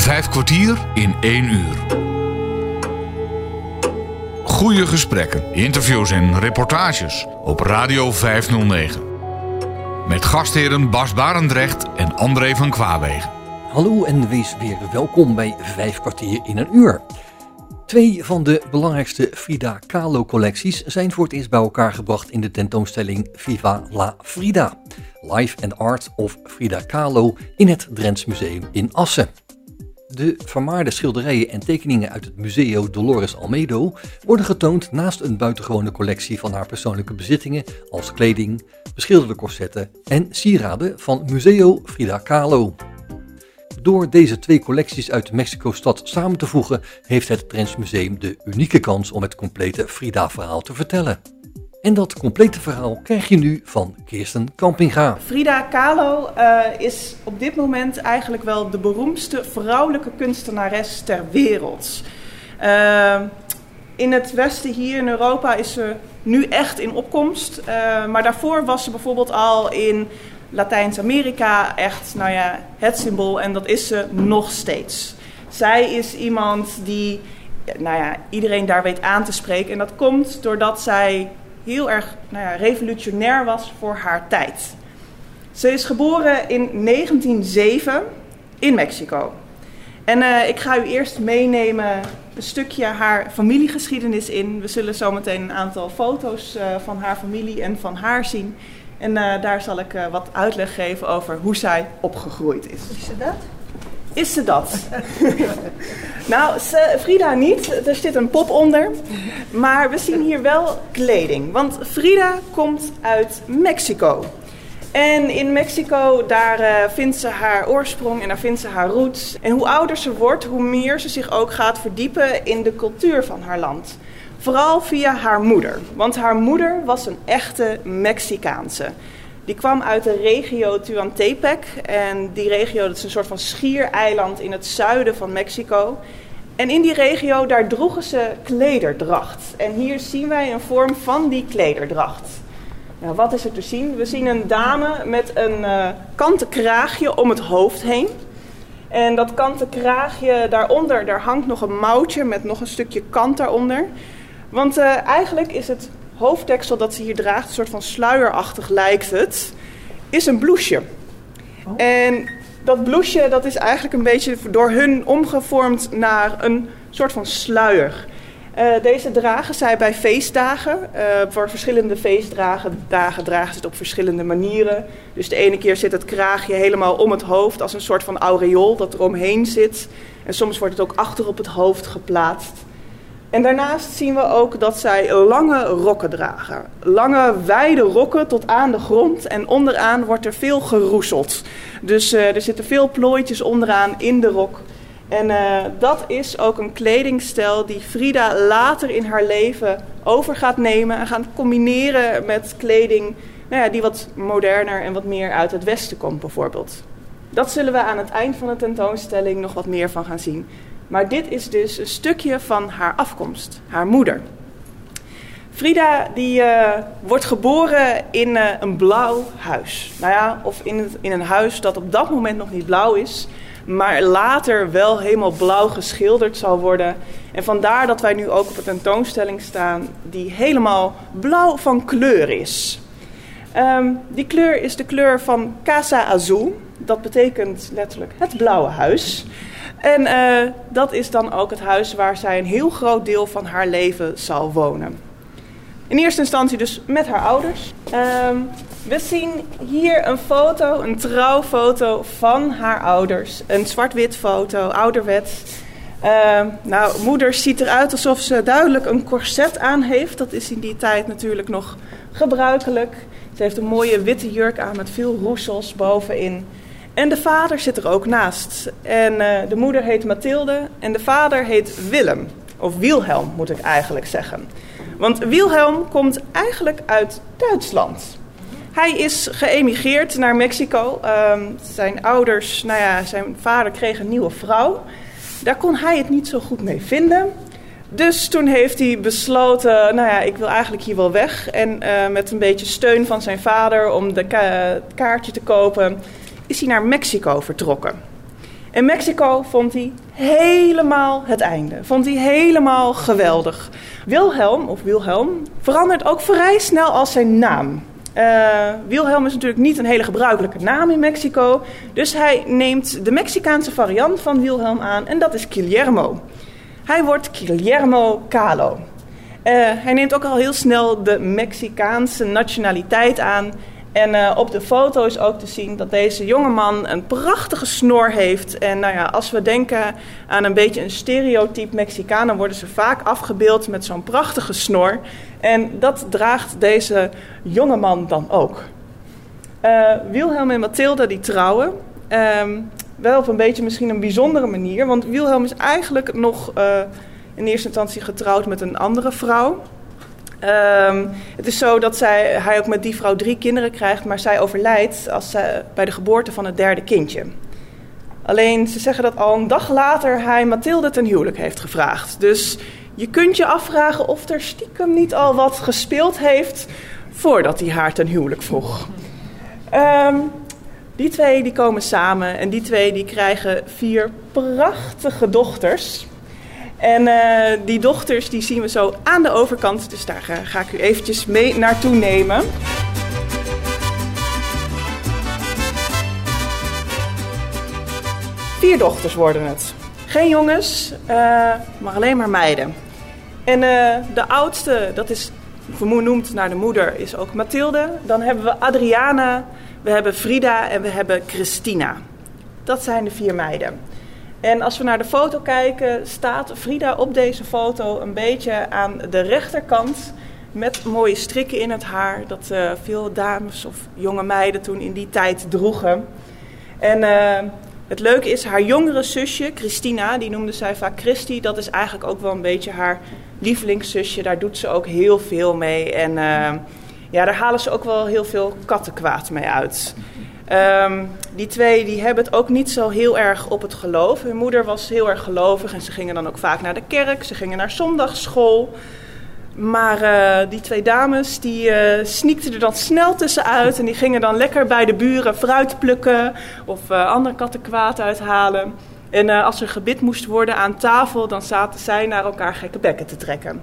Vijf kwartier in één uur. Goede gesprekken, interviews en reportages op Radio 509. Met gastheren Bas Barendrecht en André van Kwaabegen. Hallo en wees weer welkom bij Vijf kwartier in een uur. Twee van de belangrijkste Frida Kahlo collecties zijn voor het eerst bij elkaar gebracht in de tentoonstelling Viva la Frida. Life and Art of Frida Kahlo in het Drents Museum in Assen. De vermaarde schilderijen en tekeningen uit het Museo Dolores Almedo worden getoond naast een buitengewone collectie van haar persoonlijke bezittingen als kleding, beschilderde corsetten en sieraden van Museo Frida Kahlo. Door deze twee collecties uit Mexico-stad samen te voegen, heeft het Trends Museum de unieke kans om het complete Frida-verhaal te vertellen. En dat complete verhaal krijg je nu van Kirsten Kampinga. Frida Kahlo uh, is op dit moment eigenlijk wel de beroemdste vrouwelijke kunstenares ter wereld. Uh, in het westen hier in Europa is ze nu echt in opkomst. Uh, maar daarvoor was ze bijvoorbeeld al in Latijns-Amerika echt nou ja, het symbool en dat is ze nog steeds. Zij is iemand die nou ja, iedereen daar weet aan te spreken. En dat komt doordat zij heel erg nou ja, revolutionair was voor haar tijd. Ze is geboren in 1907 in Mexico. En uh, ik ga u eerst meenemen een stukje haar familiegeschiedenis in. We zullen zometeen een aantal foto's uh, van haar familie en van haar zien. En uh, daar zal ik wat uitleg geven over hoe zij opgegroeid is. Is ze dat? Is ze dat? nou, Frida niet. Er zit een pop onder. Maar we zien hier wel kleding. Want Frida komt uit Mexico. En in Mexico, daar uh, vindt ze haar oorsprong en daar vindt ze haar roots. En hoe ouder ze wordt, hoe meer ze zich ook gaat verdiepen in de cultuur van haar land. Vooral via haar moeder. Want haar moeder was een echte Mexicaanse. Die kwam uit de regio Tuantepec. En die regio dat is een soort van schiereiland in het zuiden van Mexico. En in die regio, daar droegen ze klederdracht. En hier zien wij een vorm van die klederdracht. Nou, wat is er te zien? We zien een dame met een uh, kanten kraagje om het hoofd heen. En dat kanten kraagje daaronder, daar hangt nog een mouwtje met nog een stukje kant daaronder. Want uh, eigenlijk is het hoofddeksel dat ze hier draagt, een soort van sluierachtig lijkt het, is een blouseje. Oh. En dat blouseje dat is eigenlijk een beetje door hun omgevormd naar een soort van sluier. Uh, deze dragen zij bij feestdagen. Uh, voor verschillende feestdagen dagen dragen ze het op verschillende manieren. Dus de ene keer zit het kraagje helemaal om het hoofd als een soort van aureool dat er omheen zit. En soms wordt het ook achter op het hoofd geplaatst. En daarnaast zien we ook dat zij lange rokken dragen. Lange, wijde rokken tot aan de grond. En onderaan wordt er veel geroezeld. Dus uh, er zitten veel plooitjes onderaan in de rok. En uh, dat is ook een kledingstijl die Frida later in haar leven over gaat nemen. En gaat combineren met kleding nou ja, die wat moderner en wat meer uit het westen komt bijvoorbeeld. Dat zullen we aan het eind van de tentoonstelling nog wat meer van gaan zien. Maar dit is dus een stukje van haar afkomst, haar moeder. Frida die uh, wordt geboren in uh, een blauw huis. Nou ja, of in, in een huis dat op dat moment nog niet blauw is, maar later wel helemaal blauw geschilderd zal worden. En vandaar dat wij nu ook op een tentoonstelling staan die helemaal blauw van kleur is. Um, die kleur is de kleur van Casa Azul. Dat betekent letterlijk het blauwe huis. En uh, dat is dan ook het huis waar zij een heel groot deel van haar leven zal wonen. In eerste instantie dus met haar ouders. Um, we zien hier een foto, een trouwfoto van haar ouders. Een zwart-wit foto, ouderwets. Uh, nou, moeder ziet eruit alsof ze duidelijk een corset aan heeft. Dat is in die tijd natuurlijk nog gebruikelijk. Ze heeft een mooie witte jurk aan met veel roesels bovenin. En de vader zit er ook naast. En uh, de moeder heet Mathilde en de vader heet Willem. Of Wilhelm moet ik eigenlijk zeggen. Want Wilhelm komt eigenlijk uit Duitsland. Hij is geëmigreerd naar Mexico. Um, zijn ouders, nou ja, zijn vader kreeg een nieuwe vrouw. Daar kon hij het niet zo goed mee vinden. Dus toen heeft hij besloten, nou ja, ik wil eigenlijk hier wel weg. En uh, met een beetje steun van zijn vader om de ka kaartje te kopen, is hij naar Mexico vertrokken. In Mexico vond hij helemaal het einde. Vond hij helemaal geweldig. Wilhelm, of Wilhelm, verandert ook vrij snel als zijn naam. Uh, Wilhelm is natuurlijk niet een hele gebruikelijke naam in Mexico. Dus hij neemt de Mexicaanse variant van Wilhelm aan en dat is Guillermo. Hij wordt Guillermo Calo. Uh, hij neemt ook al heel snel de Mexicaanse nationaliteit aan en uh, op de foto is ook te zien dat deze jongeman een prachtige snor heeft. En nou ja, als we denken aan een beetje een stereotype Mexicaan, dan worden ze vaak afgebeeld met zo'n prachtige snor. En dat draagt deze jongeman dan ook. Uh, Wilhelm en Mathilde die trouwen. Um, wel op een beetje misschien een bijzondere manier. Want Wilhelm is eigenlijk nog uh, in eerste instantie getrouwd met een andere vrouw. Um, het is zo dat zij, hij ook met die vrouw drie kinderen krijgt, maar zij overlijdt als zij, bij de geboorte van het derde kindje. Alleen ze zeggen dat al een dag later hij Mathilde ten huwelijk heeft gevraagd. Dus je kunt je afvragen of er stiekem niet al wat gespeeld heeft voordat hij haar ten huwelijk vroeg. Um, die twee die komen samen en die twee die krijgen vier prachtige dochters. En uh, die dochters die zien we zo aan de overkant. Dus daar ga, ga ik u eventjes mee naartoe nemen. Vier dochters worden het. Geen jongens, uh, maar alleen maar meiden. En de oudste, dat is vernoemd naar de moeder, is ook Mathilde. Dan hebben we Adriana, we hebben Frida en we hebben Christina. Dat zijn de vier meiden. En als we naar de foto kijken, staat Frida op deze foto een beetje aan de rechterkant met mooie strikken in het haar. Dat uh, veel dames of jonge meiden toen in die tijd droegen. En uh, het leuke is, haar jongere zusje, Christina, die noemde zij vaak Christy. Dat is eigenlijk ook wel een beetje haar lievelingszusje. Daar doet ze ook heel veel mee. En uh, ja, daar halen ze ook wel heel veel kattenkwaad mee uit. Um, die twee die hebben het ook niet zo heel erg op het geloof. Hun moeder was heel erg gelovig en ze gingen dan ook vaak naar de kerk. Ze gingen naar zondagsschool. Maar uh, die twee dames die uh, er dan snel tussenuit. En die gingen dan lekker bij de buren fruit plukken of uh, andere kattenkwaad uithalen. En als er gebid moest worden aan tafel, dan zaten zij naar elkaar gekke bekken te trekken.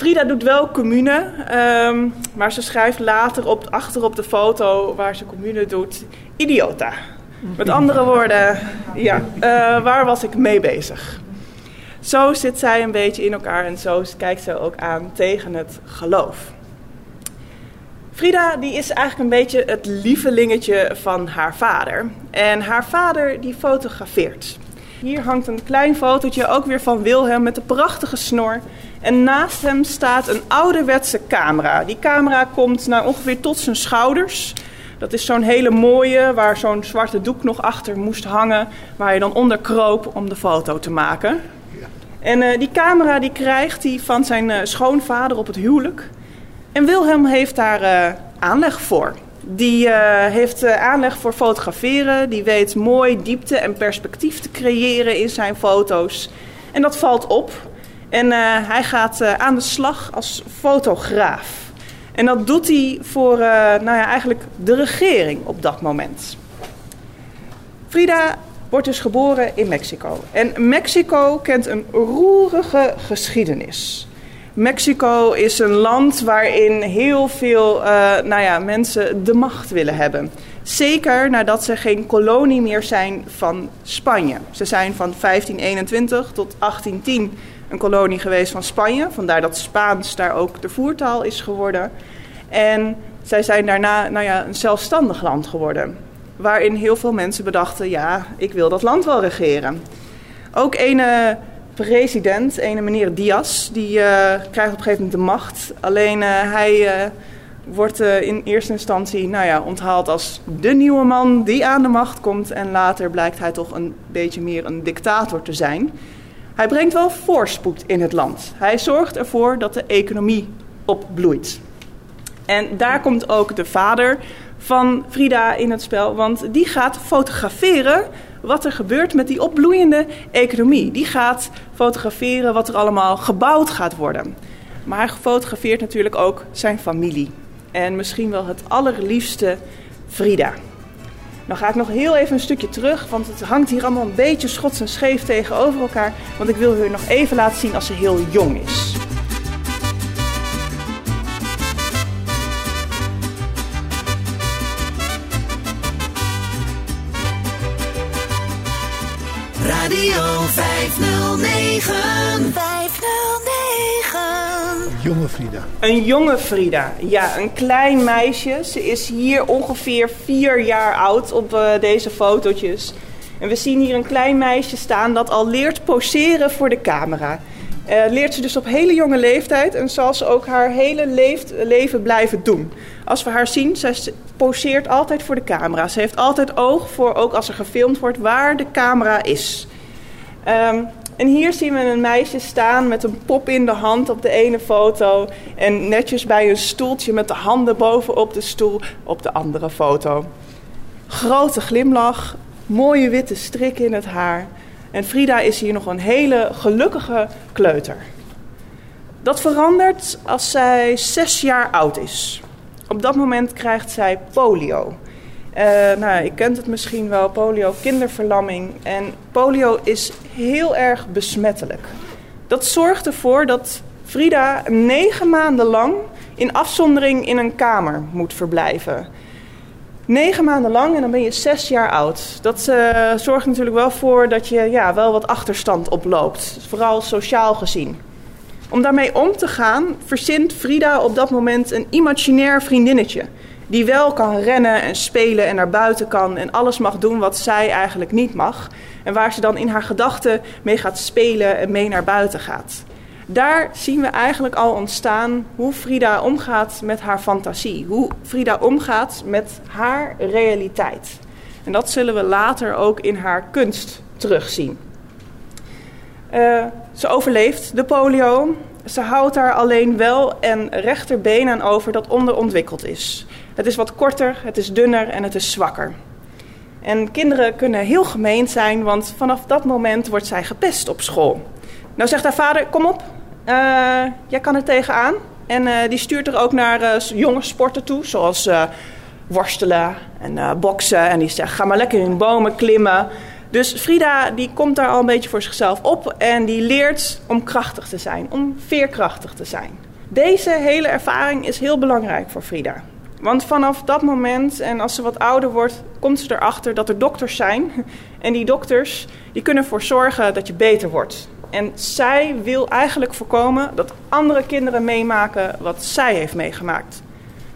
Frida doet wel commune, um, maar ze schrijft later op, achter op de foto waar ze commune doet, idiota. Met andere woorden, ja, uh, waar was ik mee bezig? Zo zit zij een beetje in elkaar en zo kijkt ze ook aan tegen het geloof. Frida die is eigenlijk een beetje het lievelingetje van haar vader. En haar vader die fotografeert. Hier hangt een klein fotootje ook weer van Wilhelm met een prachtige snor. En naast hem staat een ouderwetse camera. Die camera komt nou ongeveer tot zijn schouders. Dat is zo'n hele mooie, waar zo'n zwarte doek nog achter moest hangen, waar je dan onder kroop om de foto te maken. En uh, die camera die krijgt hij van zijn uh, schoonvader op het huwelijk. En Wilhelm heeft daar uh, aanleg voor. Die heeft aanleg voor fotograferen. Die weet mooi diepte en perspectief te creëren in zijn foto's. En dat valt op. En uh, hij gaat uh, aan de slag als fotograaf. En dat doet hij voor uh, nou ja, eigenlijk de regering op dat moment. Frida wordt dus geboren in Mexico. En Mexico kent een roerige geschiedenis. Mexico is een land waarin heel veel nou ja, mensen de macht willen hebben. Zeker nadat ze geen kolonie meer zijn van Spanje. Ze zijn van 1521 tot 1810 een kolonie geweest van Spanje. Vandaar dat Spaans daar ook de voertaal is geworden. En zij zijn daarna nou ja, een zelfstandig land geworden. Waarin heel veel mensen bedachten, ja, ik wil dat land wel regeren. Ook ene president, ene meneer Diaz, die uh, krijgt op een gegeven moment de macht. Alleen uh, hij uh, wordt in eerste instantie nou ja, onthaald als de nieuwe man die aan de macht komt. En later blijkt hij toch een beetje meer een dictator te zijn. Hij brengt wel voorspoed in het land. Hij zorgt ervoor dat de economie opbloeit. En daar komt ook de vader van Frida in het spel, want die gaat fotograferen wat er gebeurt met die opbloeiende economie. Die gaat fotograferen wat er allemaal gebouwd gaat worden. Maar hij fotografeert natuurlijk ook zijn familie. En misschien wel het allerliefste Frida. Dan ga ik nog heel even een stukje terug, want het hangt hier allemaal een beetje schots en scheef tegenover elkaar. Want ik wil u nog even laten zien als ze heel jong is. Radio 509. 509. Jonge Frida. Een jonge Frida, ja, een klein meisje. Ze is hier ongeveer vier jaar oud op uh, deze fotootjes. En we zien hier een klein meisje staan dat al leert poseren voor de camera. Uh, leert ze dus op hele jonge leeftijd en zal ze ook haar hele leeft, leven blijven doen. Als we haar zien, zij poseert altijd voor de camera. Ze heeft altijd oog voor, ook als er gefilmd wordt, waar de camera is. Um, en hier zien we een meisje staan met een pop in de hand op de ene foto. En netjes bij een stoeltje met de handen bovenop de stoel op de andere foto. Grote glimlach, mooie witte strik in het haar. En Frida is hier nog een hele gelukkige kleuter. Dat verandert als zij zes jaar oud is. Op dat moment krijgt zij polio. Uh, nou, je kent het misschien wel, polio, kinderverlamming. En polio is heel erg besmettelijk. Dat zorgt ervoor dat Frida negen maanden lang in afzondering in een kamer moet verblijven. Negen maanden lang en dan ben je zes jaar oud. Dat uh, zorgt natuurlijk wel voor dat je ja, wel wat achterstand oploopt, vooral sociaal gezien. Om daarmee om te gaan, verzint Frida op dat moment een imaginair vriendinnetje. Die wel kan rennen en spelen en naar buiten kan en alles mag doen wat zij eigenlijk niet mag. En waar ze dan in haar gedachten mee gaat spelen en mee naar buiten gaat. Daar zien we eigenlijk al ontstaan hoe Frida omgaat met haar fantasie. Hoe Frida omgaat met haar realiteit. En dat zullen we later ook in haar kunst terugzien. Uh, ze overleeft de polio. Ze houdt daar alleen wel een rechterbeen aan over dat onderontwikkeld is. Het is wat korter, het is dunner en het is zwakker. En kinderen kunnen heel gemeen zijn, want vanaf dat moment wordt zij gepest op school. Nou zegt haar vader, kom op, uh, jij kan er tegenaan. En uh, die stuurt er ook naar uh, jonge sporten toe, zoals worstelen en boksen. En die zegt, ga maar lekker in bomen klimmen. Dus Frida die komt daar al een beetje voor zichzelf op en die leert om krachtig te zijn, om veerkrachtig te zijn. Deze hele ervaring is heel belangrijk voor Frida. Want vanaf dat moment en als ze wat ouder wordt, komt ze erachter dat er dokters zijn. En die dokters die kunnen ervoor zorgen dat je beter wordt. En zij wil eigenlijk voorkomen dat andere kinderen meemaken wat zij heeft meegemaakt.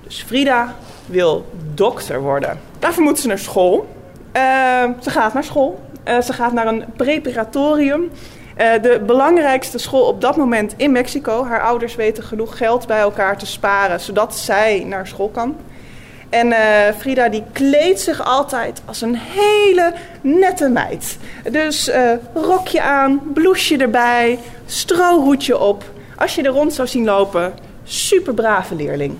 Dus Frida wil dokter worden. Daarvoor moet ze naar school. Uh, ze gaat naar school. Uh, ze gaat naar een preparatorium. Uh, de belangrijkste school op dat moment in Mexico. Haar ouders weten genoeg geld bij elkaar te sparen, zodat zij naar school kan. En uh, Frida die kleedt zich altijd als een hele nette meid. Dus uh, rokje aan, blouseje erbij, strohoedje op. Als je er rond zou zien lopen, super brave leerling.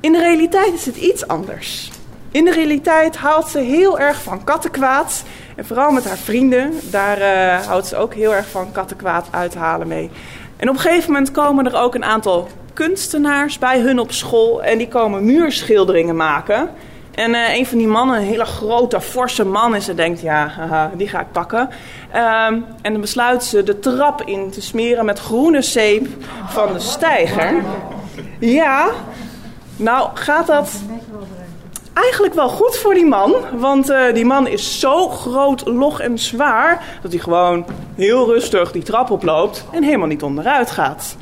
In de realiteit is het iets anders. In de realiteit haalt ze heel erg van kattenkwaad. En vooral met haar vrienden, daar uh, houdt ze ook heel erg van kattenkwaad uithalen mee. En op een gegeven moment komen er ook een aantal kunstenaars bij hun op school en die komen muurschilderingen maken. En uh, een van die mannen, een hele grote, forse man, en denkt, ja, haha, die ga ik pakken. Um, en dan besluit ze de trap in te smeren met groene zeep van de steiger. Ja, nou gaat dat eigenlijk wel goed voor die man. Want uh, die man is zo groot, log en zwaar... dat hij gewoon heel rustig die trap oploopt en helemaal niet onderuit gaat.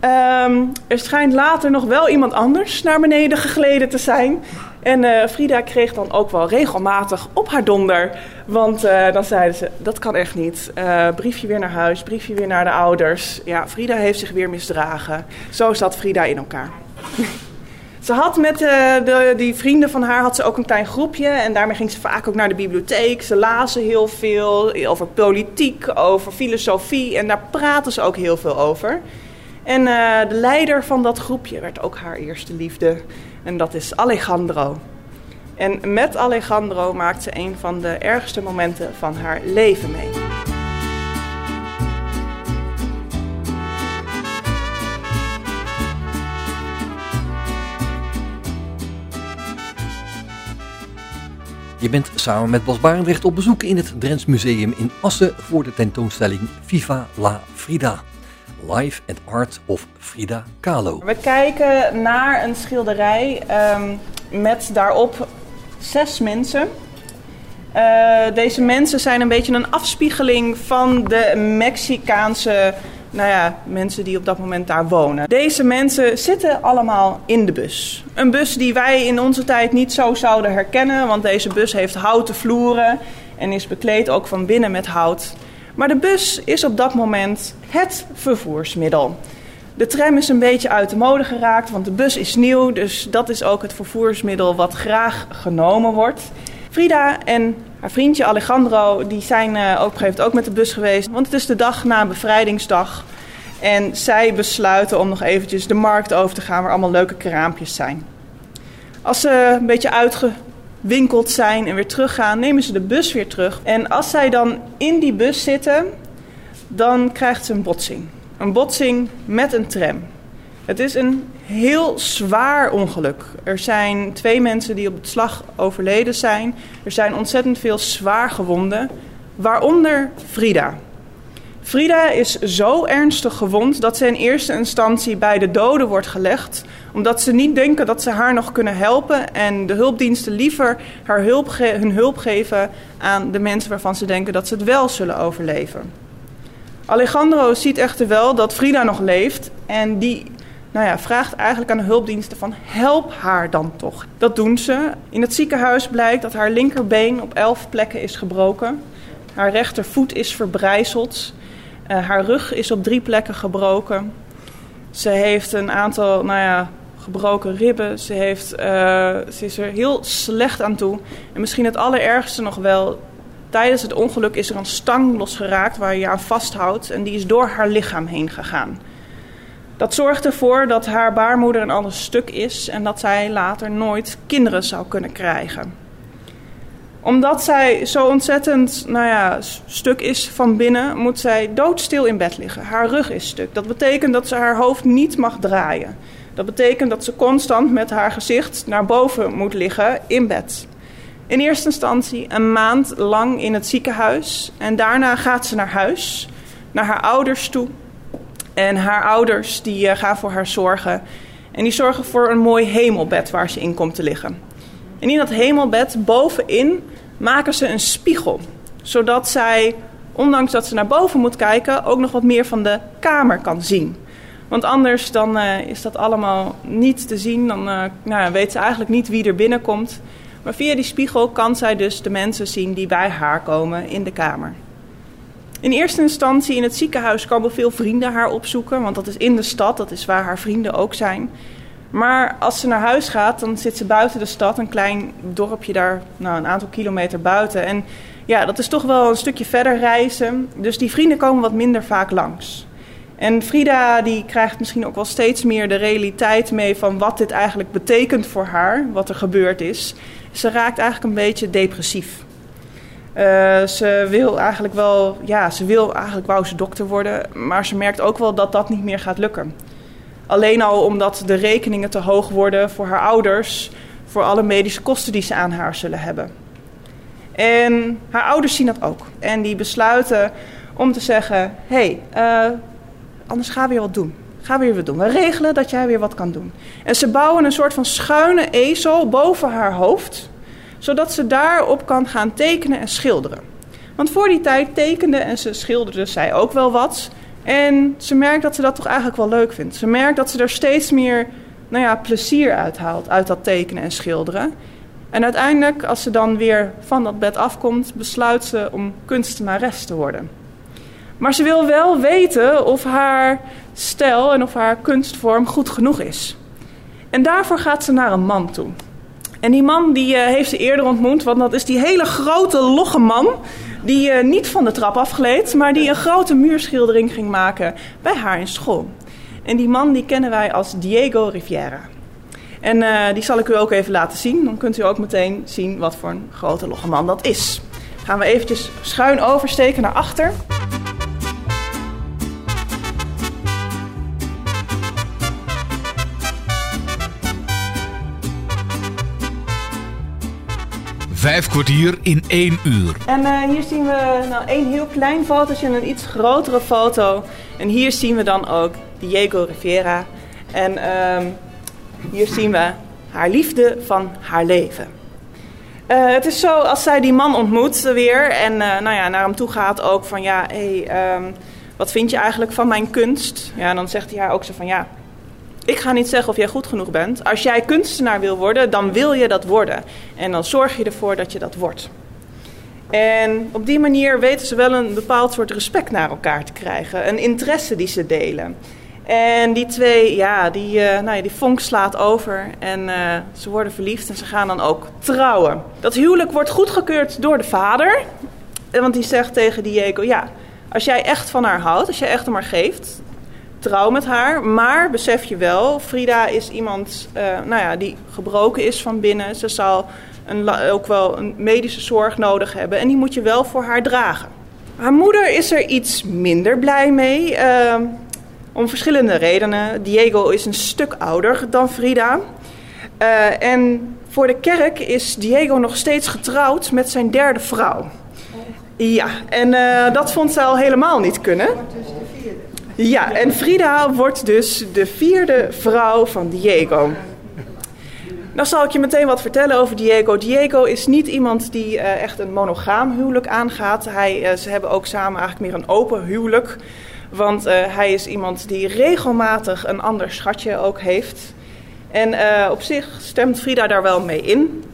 Um, er schijnt later nog wel iemand anders naar beneden gegleden te zijn. En uh, Frida kreeg dan ook wel regelmatig op haar donder. Want uh, dan zeiden ze, dat kan echt niet. Briefje weer naar huis, briefje weer naar de ouders. Ja, Frida heeft zich weer misdragen. Zo zat Frida in elkaar. Ze had met de, die vrienden van haar had ze ook een klein groepje. En daarmee ging ze vaak ook naar de bibliotheek. Ze lazen heel veel over politiek, over filosofie. En daar praten ze ook heel veel over. En uh, de leider van dat groepje werd ook haar eerste liefde. En dat is Alejandro. En met Alejandro maakt ze een van de ergste momenten van haar leven mee. Je bent samen met Bas Barendrecht op bezoek in het Drents Museum in Assen voor de tentoonstelling Viva la Frida. Life and Art of Frida Kahlo. We kijken naar een schilderij ehm, met daarop zes mensen. Uh, deze mensen zijn een beetje een afspiegeling van de Mexicaanse nou ja, mensen die op dat moment daar wonen. Deze mensen zitten allemaal in de bus. Een bus die wij in onze tijd niet zo zouden herkennen, want deze bus heeft houten vloeren en is bekleed ook van binnen met hout. Maar de bus is op dat moment het vervoersmiddel. De tram is een beetje uit de mode geraakt, want de bus is nieuw, dus dat is ook het vervoersmiddel wat graag genomen wordt. Frida en haar vriendje Alejandro die zijn uh, ook, heeft ook met de bus geweest, want het is de dag na bevrijdingsdag. En zij besluiten om nog eventjes de markt over te gaan waar allemaal leuke kraampjes zijn. Als ze een beetje uitgewinkeld zijn en weer teruggaan, nemen ze de bus weer terug. En als zij dan in die bus zitten, dan krijgt ze een botsing. Een botsing met een tram. Het is een heel zwaar ongeluk. Er zijn twee mensen die op het slag overleden zijn. Er zijn ontzettend veel zwaar gewonden, waaronder Frida. Frida is zo ernstig gewond dat ze in eerste instantie bij de doden wordt gelegd, omdat ze niet denken dat ze haar nog kunnen helpen en de hulpdiensten liever haar hulp hun hulp geven aan de mensen waarvan ze denken dat ze het wel zullen overleven. Alejandro ziet echter wel dat Frida nog leeft en die nou ja, vraagt eigenlijk aan de hulpdiensten van help haar dan toch. Dat doen ze. In het ziekenhuis blijkt dat haar linkerbeen op elf plekken is gebroken. Haar rechtervoet is verbrijzeld. Uh, haar rug is op drie plekken gebroken. Ze heeft een aantal nou ja, gebroken ribben. Ze, heeft, uh, ze is er heel slecht aan toe. En misschien het allerergste nog wel. Tijdens het ongeluk is er een stang losgeraakt waar je aan vasthoudt. En die is door haar lichaam heen gegaan. Dat zorgt ervoor dat haar baarmoeder een ander stuk is en dat zij later nooit kinderen zou kunnen krijgen. Omdat zij zo ontzettend nou ja, stuk is van binnen, moet zij doodstil in bed liggen. Haar rug is stuk. Dat betekent dat ze haar hoofd niet mag draaien. Dat betekent dat ze constant met haar gezicht naar boven moet liggen in bed. In eerste instantie een maand lang in het ziekenhuis en daarna gaat ze naar huis, naar haar ouders toe en haar ouders die uh, gaan voor haar zorgen. En die zorgen voor een mooi hemelbed waar ze in komt te liggen. En in dat hemelbed bovenin maken ze een spiegel. Zodat zij, ondanks dat ze naar boven moet kijken, ook nog wat meer van de kamer kan zien. Want anders dan, uh, is dat allemaal niet te zien. Dan uh, nou, weet ze eigenlijk niet wie er binnenkomt. Maar via die spiegel kan zij dus de mensen zien die bij haar komen in de kamer. In eerste instantie in het ziekenhuis komen veel vrienden haar opzoeken, want dat is in de stad, dat is waar haar vrienden ook zijn. Maar als ze naar huis gaat, dan zit ze buiten de stad, een klein dorpje daar, nou, een aantal kilometer buiten. En ja, dat is toch wel een stukje verder reizen. Dus die vrienden komen wat minder vaak langs. En Frida die krijgt misschien ook wel steeds meer de realiteit mee van wat dit eigenlijk betekent voor haar, wat er gebeurd is. Ze raakt eigenlijk een beetje depressief. Uh, ze wil eigenlijk wel, ja, ze wil eigenlijk wou ze dokter worden, maar ze merkt ook wel dat dat niet meer gaat lukken. Alleen al omdat de rekeningen te hoog worden voor haar ouders, voor alle medische kosten die ze aan haar zullen hebben. En haar ouders zien dat ook. En die besluiten om te zeggen: hé, hey, uh, anders gaan we weer wat doen. Ga weer wat doen. We regelen dat jij weer wat kan doen. En ze bouwen een soort van schuine ezel boven haar hoofd zodat ze daarop kan gaan tekenen en schilderen. Want voor die tijd tekende en ze schilderde zij ook wel wat. En ze merkt dat ze dat toch eigenlijk wel leuk vindt. Ze merkt dat ze er steeds meer nou ja, plezier uit haalt, uit dat tekenen en schilderen. En uiteindelijk, als ze dan weer van dat bed afkomt, besluit ze om kunstenares te worden. Maar ze wil wel weten of haar stijl en of haar kunstvorm goed genoeg is. En daarvoor gaat ze naar een man toe. En die man die uh, heeft ze eerder ontmoet, want dat is die hele grote logge man. Die uh, niet van de trap afgleed, maar die een grote muurschildering ging maken bij haar in school. En die man die kennen wij als Diego Riviera. En uh, die zal ik u ook even laten zien. Dan kunt u ook meteen zien wat voor een grote logge man dat is. Gaan we eventjes schuin oversteken naar achter. Vijf kwartier in één uur. En eh, hier zien we nou, één heel klein fotootje en een iets grotere foto. En hier zien we dan ook Diego Rivera. En ehm, hier zien we haar liefde van haar leven. Eh, het is zo, als zij die man ontmoet weer en uh, nou ja, naar hem toe gaat ook van ja, hé, hey, um, wat vind je eigenlijk van mijn kunst? Ja, dan zegt hij haar ook zo van ja, ik ga niet zeggen of jij goed genoeg bent. Als jij kunstenaar wil worden, dan wil je dat worden. En dan zorg je ervoor dat je dat wordt. En op die manier weten ze wel een bepaald soort respect naar elkaar te krijgen. Een interesse die ze delen. En die twee, ja, die, uh, nou ja, die vonk slaat over en uh, ze worden verliefd en ze gaan dan ook trouwen. Dat huwelijk wordt goedgekeurd door de vader, want die zegt tegen Diego, ja, als jij echt van haar houdt, als jij echt om haar geeft, trouw met haar. Maar besef je wel, Frida is iemand uh, nou ja, die gebroken is van binnen. Ze zal een, ook wel een medische zorg nodig hebben en die moet je wel voor haar dragen. Haar moeder is er iets minder blij mee. Uh, om verschillende redenen. Diego is een stuk ouder dan Frida. Uh, en voor de kerk is Diego nog steeds getrouwd met zijn derde vrouw. Ja, en dat vond ze al helemaal niet kunnen. Ja, en Frida wordt dus de vierde vrouw van Diego. Dan zal ik je meteen wat vertellen over Diego. Diego is niet iemand die uh, echt een monogaam huwelijk aangaat. Hij, uh, ze hebben ook samen eigenlijk meer een open huwelijk. Want uh, hij is iemand die regelmatig een ander schatje ook heeft. En op zich stemt Frida daar wel mee in.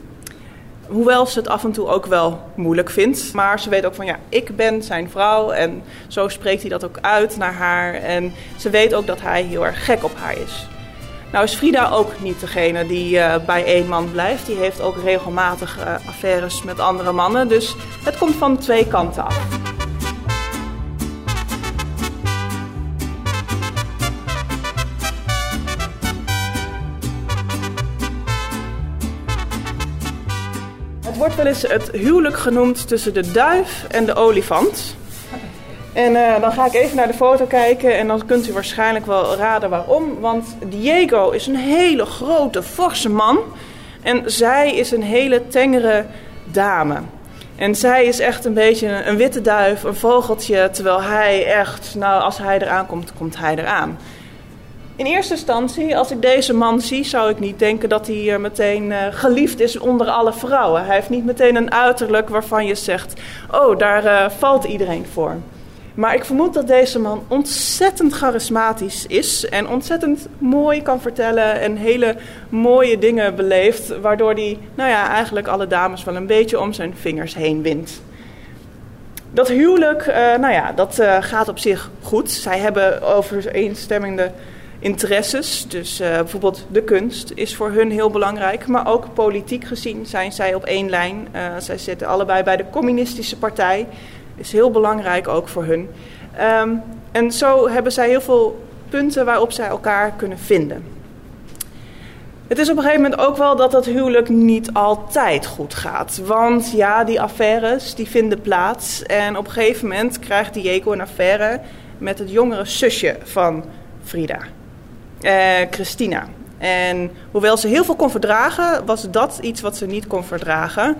Hoewel ze het af en toe ook wel moeilijk vindt. Maar ze weet ook van ja, ik ben zijn vrouw. En zo spreekt hij dat ook uit naar haar. En ze weet ook dat hij heel erg gek op haar is. Nou is Frida ook niet degene die uh, bij één man blijft. Die heeft ook regelmatig affaires met andere mannen. Dus het komt van twee kanten af. Wordt wel eens het huwelijk genoemd tussen de duif en de olifant. En uh, dan ga ik even naar de foto kijken en dan kunt u waarschijnlijk wel raden waarom. Want Diego is een hele grote, forse man. En zij is een hele tengere dame. En zij is echt een beetje een witte duif, een vogeltje. Terwijl hij echt, nou als hij eraan komt, komt hij eraan. In eerste instantie, als ik deze man zie, zou ik niet denken dat hij uh, meteen uh, geliefd is onder alle vrouwen. Hij heeft niet meteen een uiterlijk waarvan je zegt: Oh, daar uh, valt iedereen voor. Maar ik vermoed dat deze man ontzettend charismatisch is en ontzettend mooi kan vertellen en hele mooie dingen beleeft, waardoor hij, nou ja, eigenlijk alle dames wel een beetje om zijn vingers heen wint. Dat huwelijk, nou ja, dat gaat op zich goed. Zij hebben overeenstemmende interesses. Dus uh, bijvoorbeeld de kunst is voor hun heel belangrijk. Maar ook politiek gezien zijn zij op één lijn. Uh, zij zitten allebei bij de communistische partij. Is heel belangrijk ook voor hun. Um, en zo hebben zij heel veel punten waarop zij elkaar kunnen vinden. Het is op een gegeven moment ook wel dat dat huwelijk niet altijd goed gaat. Want ja, die affaires die vinden plaats. En op een gegeven moment krijgt Diego een affaire met het jongere zusje van Frida. Uh, Christina. En hoewel ze heel veel kon verdragen, was dat iets wat ze niet kon verdragen.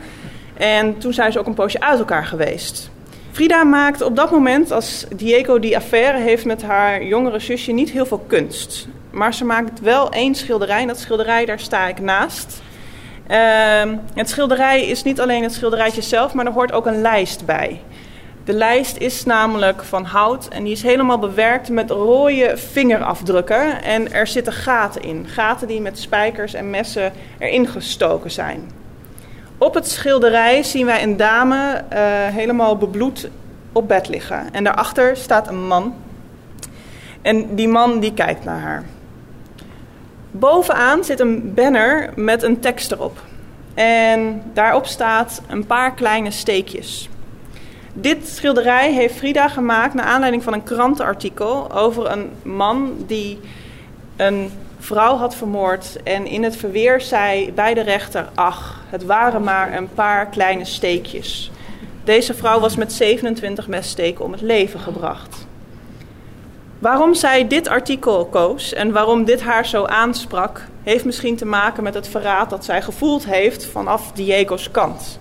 En toen zijn ze ook een poosje uit elkaar geweest. Frida maakt op dat moment, als Diego die affaire heeft met haar jongere zusje, niet heel veel kunst. Maar ze maakt wel één schilderij en dat schilderij, daar sta ik naast. Uh, het schilderij is niet alleen het schilderijtje zelf, maar er hoort ook een lijst bij. De lijst is namelijk van hout en die is helemaal bewerkt met rode vingerafdrukken. En er zitten gaten in. Gaten die met spijkers en messen erin gestoken zijn. Op het schilderij zien wij een dame uh, helemaal bebloed op bed liggen. En daarachter staat een man. En die man die kijkt naar haar. Bovenaan zit een banner met een tekst erop. En daarop staat een paar kleine steekjes. Dit schilderij heeft Frida gemaakt naar aanleiding van een krantenartikel over een man die een vrouw had vermoord en in het verweer zei bij de rechter: Ach, het waren maar een paar kleine steekjes. Deze vrouw was met 27 messteken om het leven gebracht. Waarom zij dit artikel koos en waarom dit haar zo aansprak, heeft misschien te maken met het verraad dat zij gevoeld heeft vanaf Diego's kant.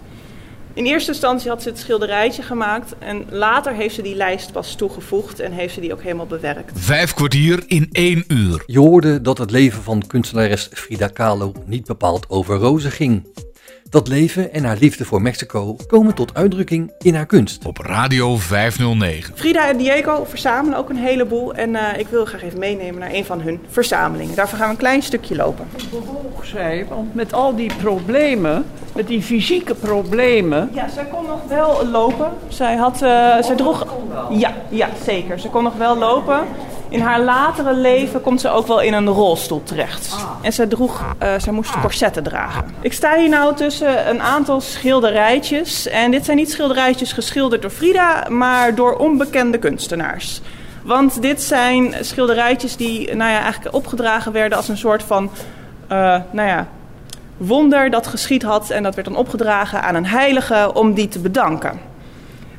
In eerste instantie had ze het schilderijtje gemaakt en later heeft ze die lijst pas toegevoegd en heeft ze die ook helemaal bewerkt. Vijf kwartier in één uur. Je hoorde dat het leven van kunstenares Frida Kahlo niet bepaald over rozen ging. Dat leven en haar liefde voor Mexico komen tot uitdrukking in haar kunst. Op Radio 509. Frida en Diego verzamelen ook een heleboel en uh, ik wil graag even meenemen naar een van hun verzamelingen. Daarvoor gaan we een klein stukje lopen. Bewoog zij, want met al die problemen, met die fysieke problemen... Ja, zij kon nog wel lopen. Zij, had, uh, zij droeg... Ja, ja, zeker. Ze kon nog wel lopen. In haar latere leven komt ze ook wel in een rolstoel terecht. En ze droeg, uh, zij moest corsetten dragen. Ik sta hier nou tussen een aantal schilderijtjes. En dit zijn niet schilderijtjes geschilderd door Frida, maar door onbekende kunstenaars. Want dit zijn schilderijtjes die nou ja, eigenlijk opgedragen werden als een soort van uh, nou ja, wonder dat geschied had. En dat werd dan opgedragen aan een heilige om die te bedanken.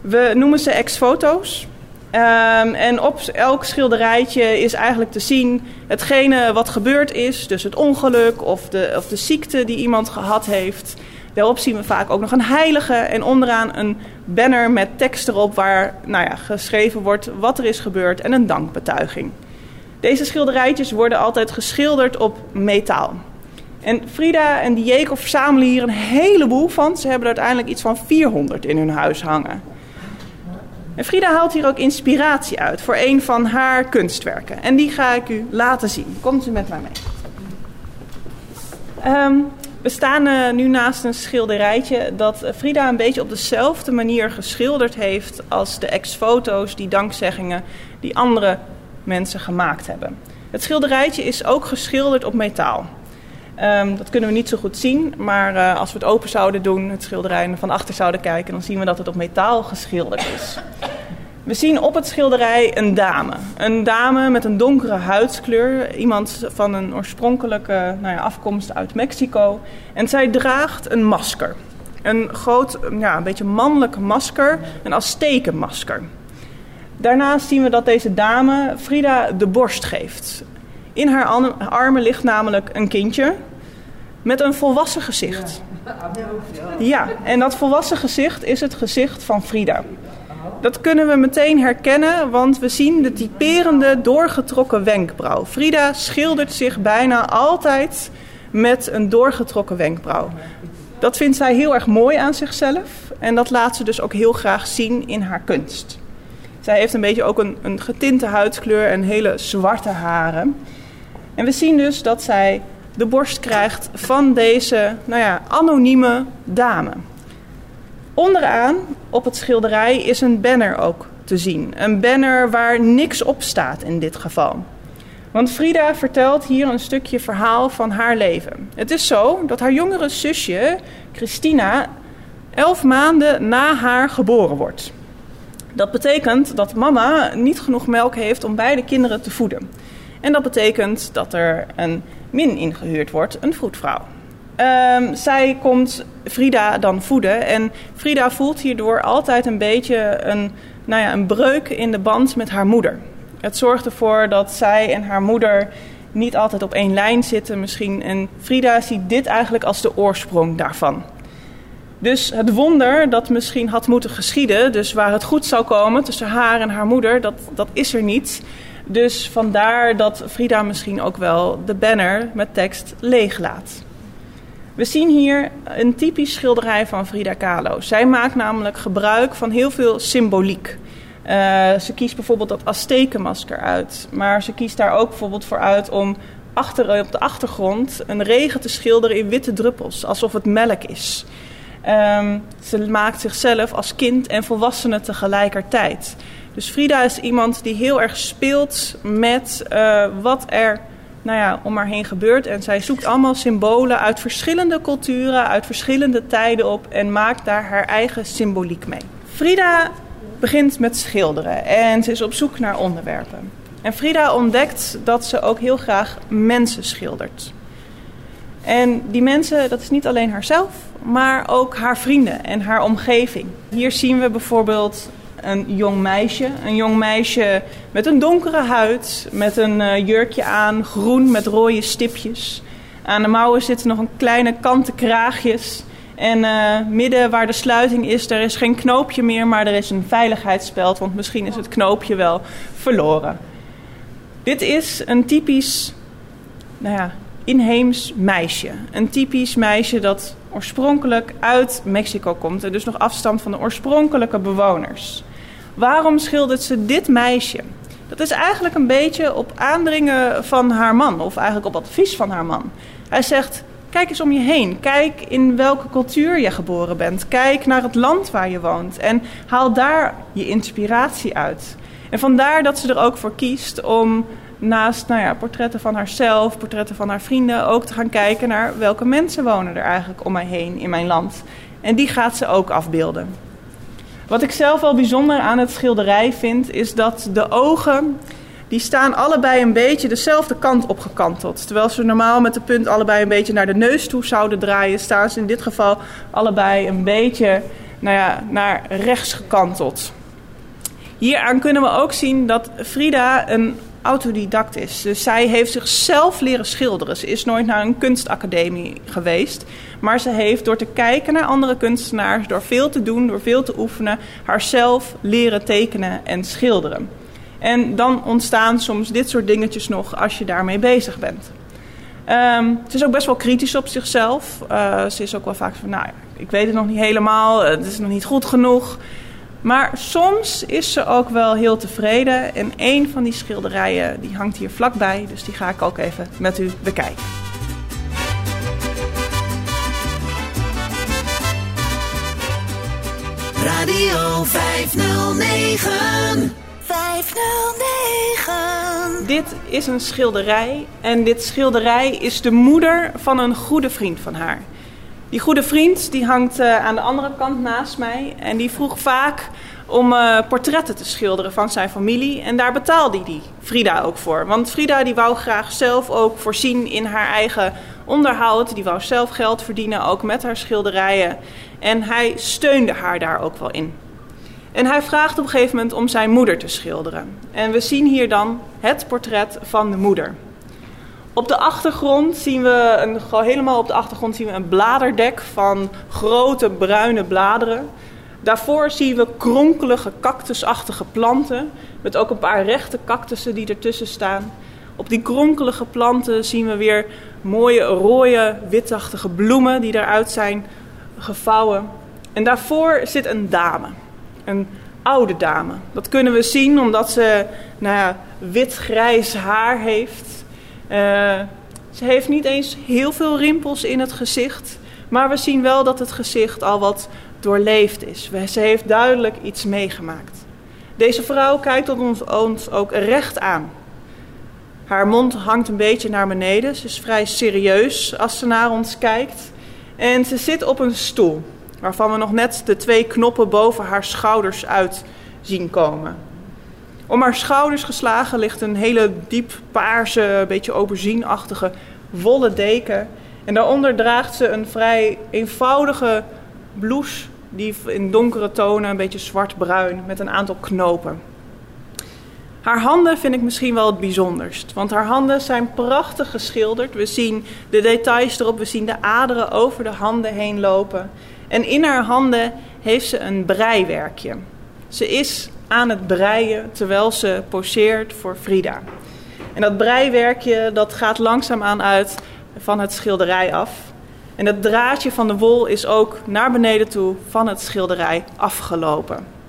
We noemen ze ex-foto's. Um, en op elk schilderijtje is eigenlijk te zien hetgene wat gebeurd is. Dus het ongeluk of de, of de ziekte die iemand gehad heeft. Daarop zien we vaak ook nog een heilige en onderaan een banner met tekst erop waar nou ja, geschreven wordt wat er is gebeurd en een dankbetuiging. Deze schilderijtjes worden altijd geschilderd op metaal. En Frida en Diego verzamelen hier een heleboel van. Ze hebben er uiteindelijk iets van 400 in hun huis hangen. En Frida haalt hier ook inspiratie uit voor een van haar kunstwerken. En die ga ik u laten zien. Komt u met mij mee. Um, we staan uh, nu naast een schilderijtje dat Frida een beetje op dezelfde manier geschilderd heeft als de ex-foto's, die dankzeggingen die andere mensen gemaakt hebben. Het schilderijtje is ook geschilderd op metaal. Um, dat kunnen we niet zo goed zien, maar uh, als we het open zouden doen, het schilderij van achter zouden kijken, dan zien we dat het op metaal geschilderd is. We zien op het schilderij een dame. Een dame met een donkere huidskleur. Iemand van een oorspronkelijke nou ja, afkomst uit Mexico. En zij draagt een masker. Een groot, ja, een beetje mannelijk masker. Een Aztekenmasker. Daarnaast zien we dat deze dame Frida de borst geeft. In haar armen ligt namelijk een kindje met een volwassen gezicht. Ja, en dat volwassen gezicht is het gezicht van Frida. Dat kunnen we meteen herkennen, want we zien de typerende doorgetrokken wenkbrauw. Frida schildert zich bijna altijd met een doorgetrokken wenkbrauw. Dat vindt zij heel erg mooi aan zichzelf en dat laat ze dus ook heel graag zien in haar kunst. Zij heeft een beetje ook een, een getinte huidskleur en hele zwarte haren. En we zien dus dat zij de borst krijgt van deze nou ja, anonieme dame. Onderaan op het schilderij is een banner ook te zien. Een banner waar niks op staat in dit geval. Want Frida vertelt hier een stukje verhaal van haar leven. Het is zo dat haar jongere zusje, Christina, elf maanden na haar geboren wordt. Dat betekent dat mama niet genoeg melk heeft om beide kinderen te voeden. En dat betekent dat er een min ingehuurd wordt, een vroedvrouw. Um, zij komt Frida dan voeden. En Frida voelt hierdoor altijd een beetje een, nou ja, een breuk in de band met haar moeder. Het zorgt ervoor dat zij en haar moeder niet altijd op één lijn zitten misschien. En Frida ziet dit eigenlijk als de oorsprong daarvan. Dus het wonder dat misschien had moeten geschieden, dus waar het goed zou komen tussen haar en haar moeder, dat, dat is er niet. Dus vandaar dat Frida misschien ook wel de banner met tekst leeg laat. We zien hier een typisch schilderij van Frida Kahlo. Zij maakt namelijk gebruik van heel veel symboliek. Uh, ze kiest bijvoorbeeld dat Aztekenmasker uit. Maar ze kiest daar ook bijvoorbeeld voor uit om achter, op de achtergrond een regen te schilderen in witte druppels. Alsof het melk is. Um, ze maakt zichzelf als kind en volwassene tegelijkertijd. Dus Frida is iemand die heel erg speelt met uh, wat er nou ja, om haar heen gebeurt. En zij zoekt allemaal symbolen uit verschillende culturen, uit verschillende tijden op en maakt daar haar eigen symboliek mee. Frida begint met schilderen en ze is op zoek naar onderwerpen. En Frida ontdekt dat ze ook heel graag mensen schildert. En die mensen, dat is niet alleen haarzelf, maar ook haar vrienden en haar omgeving. Hier zien we bijvoorbeeld een jong meisje. Een jong meisje met een donkere huid, met een uh, jurkje aan, groen met rode stipjes. Aan de mouwen zitten nog een kleine kanten kraagjes. En uh, midden waar de sluiting is, er is geen knoopje meer, maar er is een veiligheidsspeld, want misschien is het knoopje wel verloren. Dit is een typisch, nou ja, inheems meisje. Een typisch meisje dat oorspronkelijk uit Mexico komt en dus nog afstamt van de oorspronkelijke bewoners. Waarom schildert ze dit meisje? Dat is eigenlijk een beetje op aandringen van haar man, of eigenlijk op advies van haar man. Hij zegt: Kijk eens om je heen. Kijk in welke cultuur je geboren bent. Kijk naar het land waar je woont. En haal daar je inspiratie uit. En vandaar dat ze er ook voor kiest om naast nou ja, portretten van haarzelf, portretten van haar vrienden, ook te gaan kijken naar welke mensen wonen er eigenlijk om mij heen in mijn land. En die gaat ze ook afbeelden. Wat ik zelf wel bijzonder aan het schilderij vind, is dat de ogen, die staan allebei een beetje dezelfde kant opgekanteld. Terwijl ze normaal met de punt allebei een beetje naar de neus toe zouden draaien, staan ze in dit geval allebei een beetje nou ja, naar rechts gekanteld. Hieraan kunnen we ook zien dat Frida een autodidact is. Dus zij heeft zichzelf leren schilderen. Ze is nooit naar een kunstacademie geweest. Maar ze heeft door te kijken naar andere kunstenaars, door veel te doen, door veel te oefenen, haarzelf leren tekenen en schilderen. En dan ontstaan soms dit soort dingetjes nog als je daarmee bezig bent. Um, ze is ook best wel kritisch op zichzelf. Uh, ze is ook wel vaak van, nou, ik weet het nog niet helemaal, het is nog niet goed genoeg. Maar soms is ze ook wel heel tevreden. En een van die schilderijen die hangt hier vlakbij. Dus die ga ik ook even met u bekijken. Radio 509. 509. Dit is een schilderij. En dit schilderij is de moeder van een goede vriend van haar. Die goede vriend die hangt uh, aan de andere kant naast mij. En die vroeg vaak om uh, portretten te schilderen van zijn familie. En daar betaalde hij Frida ook voor. Want Frida die wou graag zelf ook voorzien in haar eigen onderhoud. Die wou zelf geld verdienen, ook met haar schilderijen. En hij steunde haar daar ook wel in. En hij vraagt op een gegeven moment om zijn moeder te schilderen. En we zien hier dan het portret van de moeder. Op de achtergrond zien we een, helemaal op de achtergrond zien we een bladerdek van grote bruine bladeren. Daarvoor zien we kronkelige cactusachtige planten met ook een paar rechte cactussen die ertussen staan. Op die kronkelige planten zien we weer mooie rode witachtige bloemen die eruit zijn gevouwen. En daarvoor zit een dame, een oude dame. Dat kunnen we zien omdat ze nou ja, wit-grijs haar heeft. Uh, ze heeft niet eens heel veel rimpels in het gezicht. Maar we zien wel dat het gezicht al wat doorleefd is. Ze heeft duidelijk iets meegemaakt. Deze vrouw kijkt ons, ons ook recht aan. Haar mond hangt een beetje naar beneden. Ze is vrij serieus als ze naar ons kijkt. En ze zit op een stoel, waarvan we nog net de twee knoppen boven haar schouders uit zien komen. Om haar schouders geslagen ligt een hele diep paarse, beetje aubergineachtige wollen deken. En daaronder draagt ze een vrij eenvoudige blouse die in donkere tonen, een beetje zwart-bruin, met een aantal knopen. Haar handen vind ik misschien wel het bijzonderst, want haar handen zijn prachtig geschilderd. We zien de details erop, we zien de aderen over de handen heen lopen. En in haar handen heeft ze een breiwerkje. Ze is aan het breien terwijl ze poseert voor Frida. En dat breiwerkje dat gaat langzaamaan uit van het schilderij af. En het draadje van de wol is ook naar beneden toe van het schilderij afgelopen.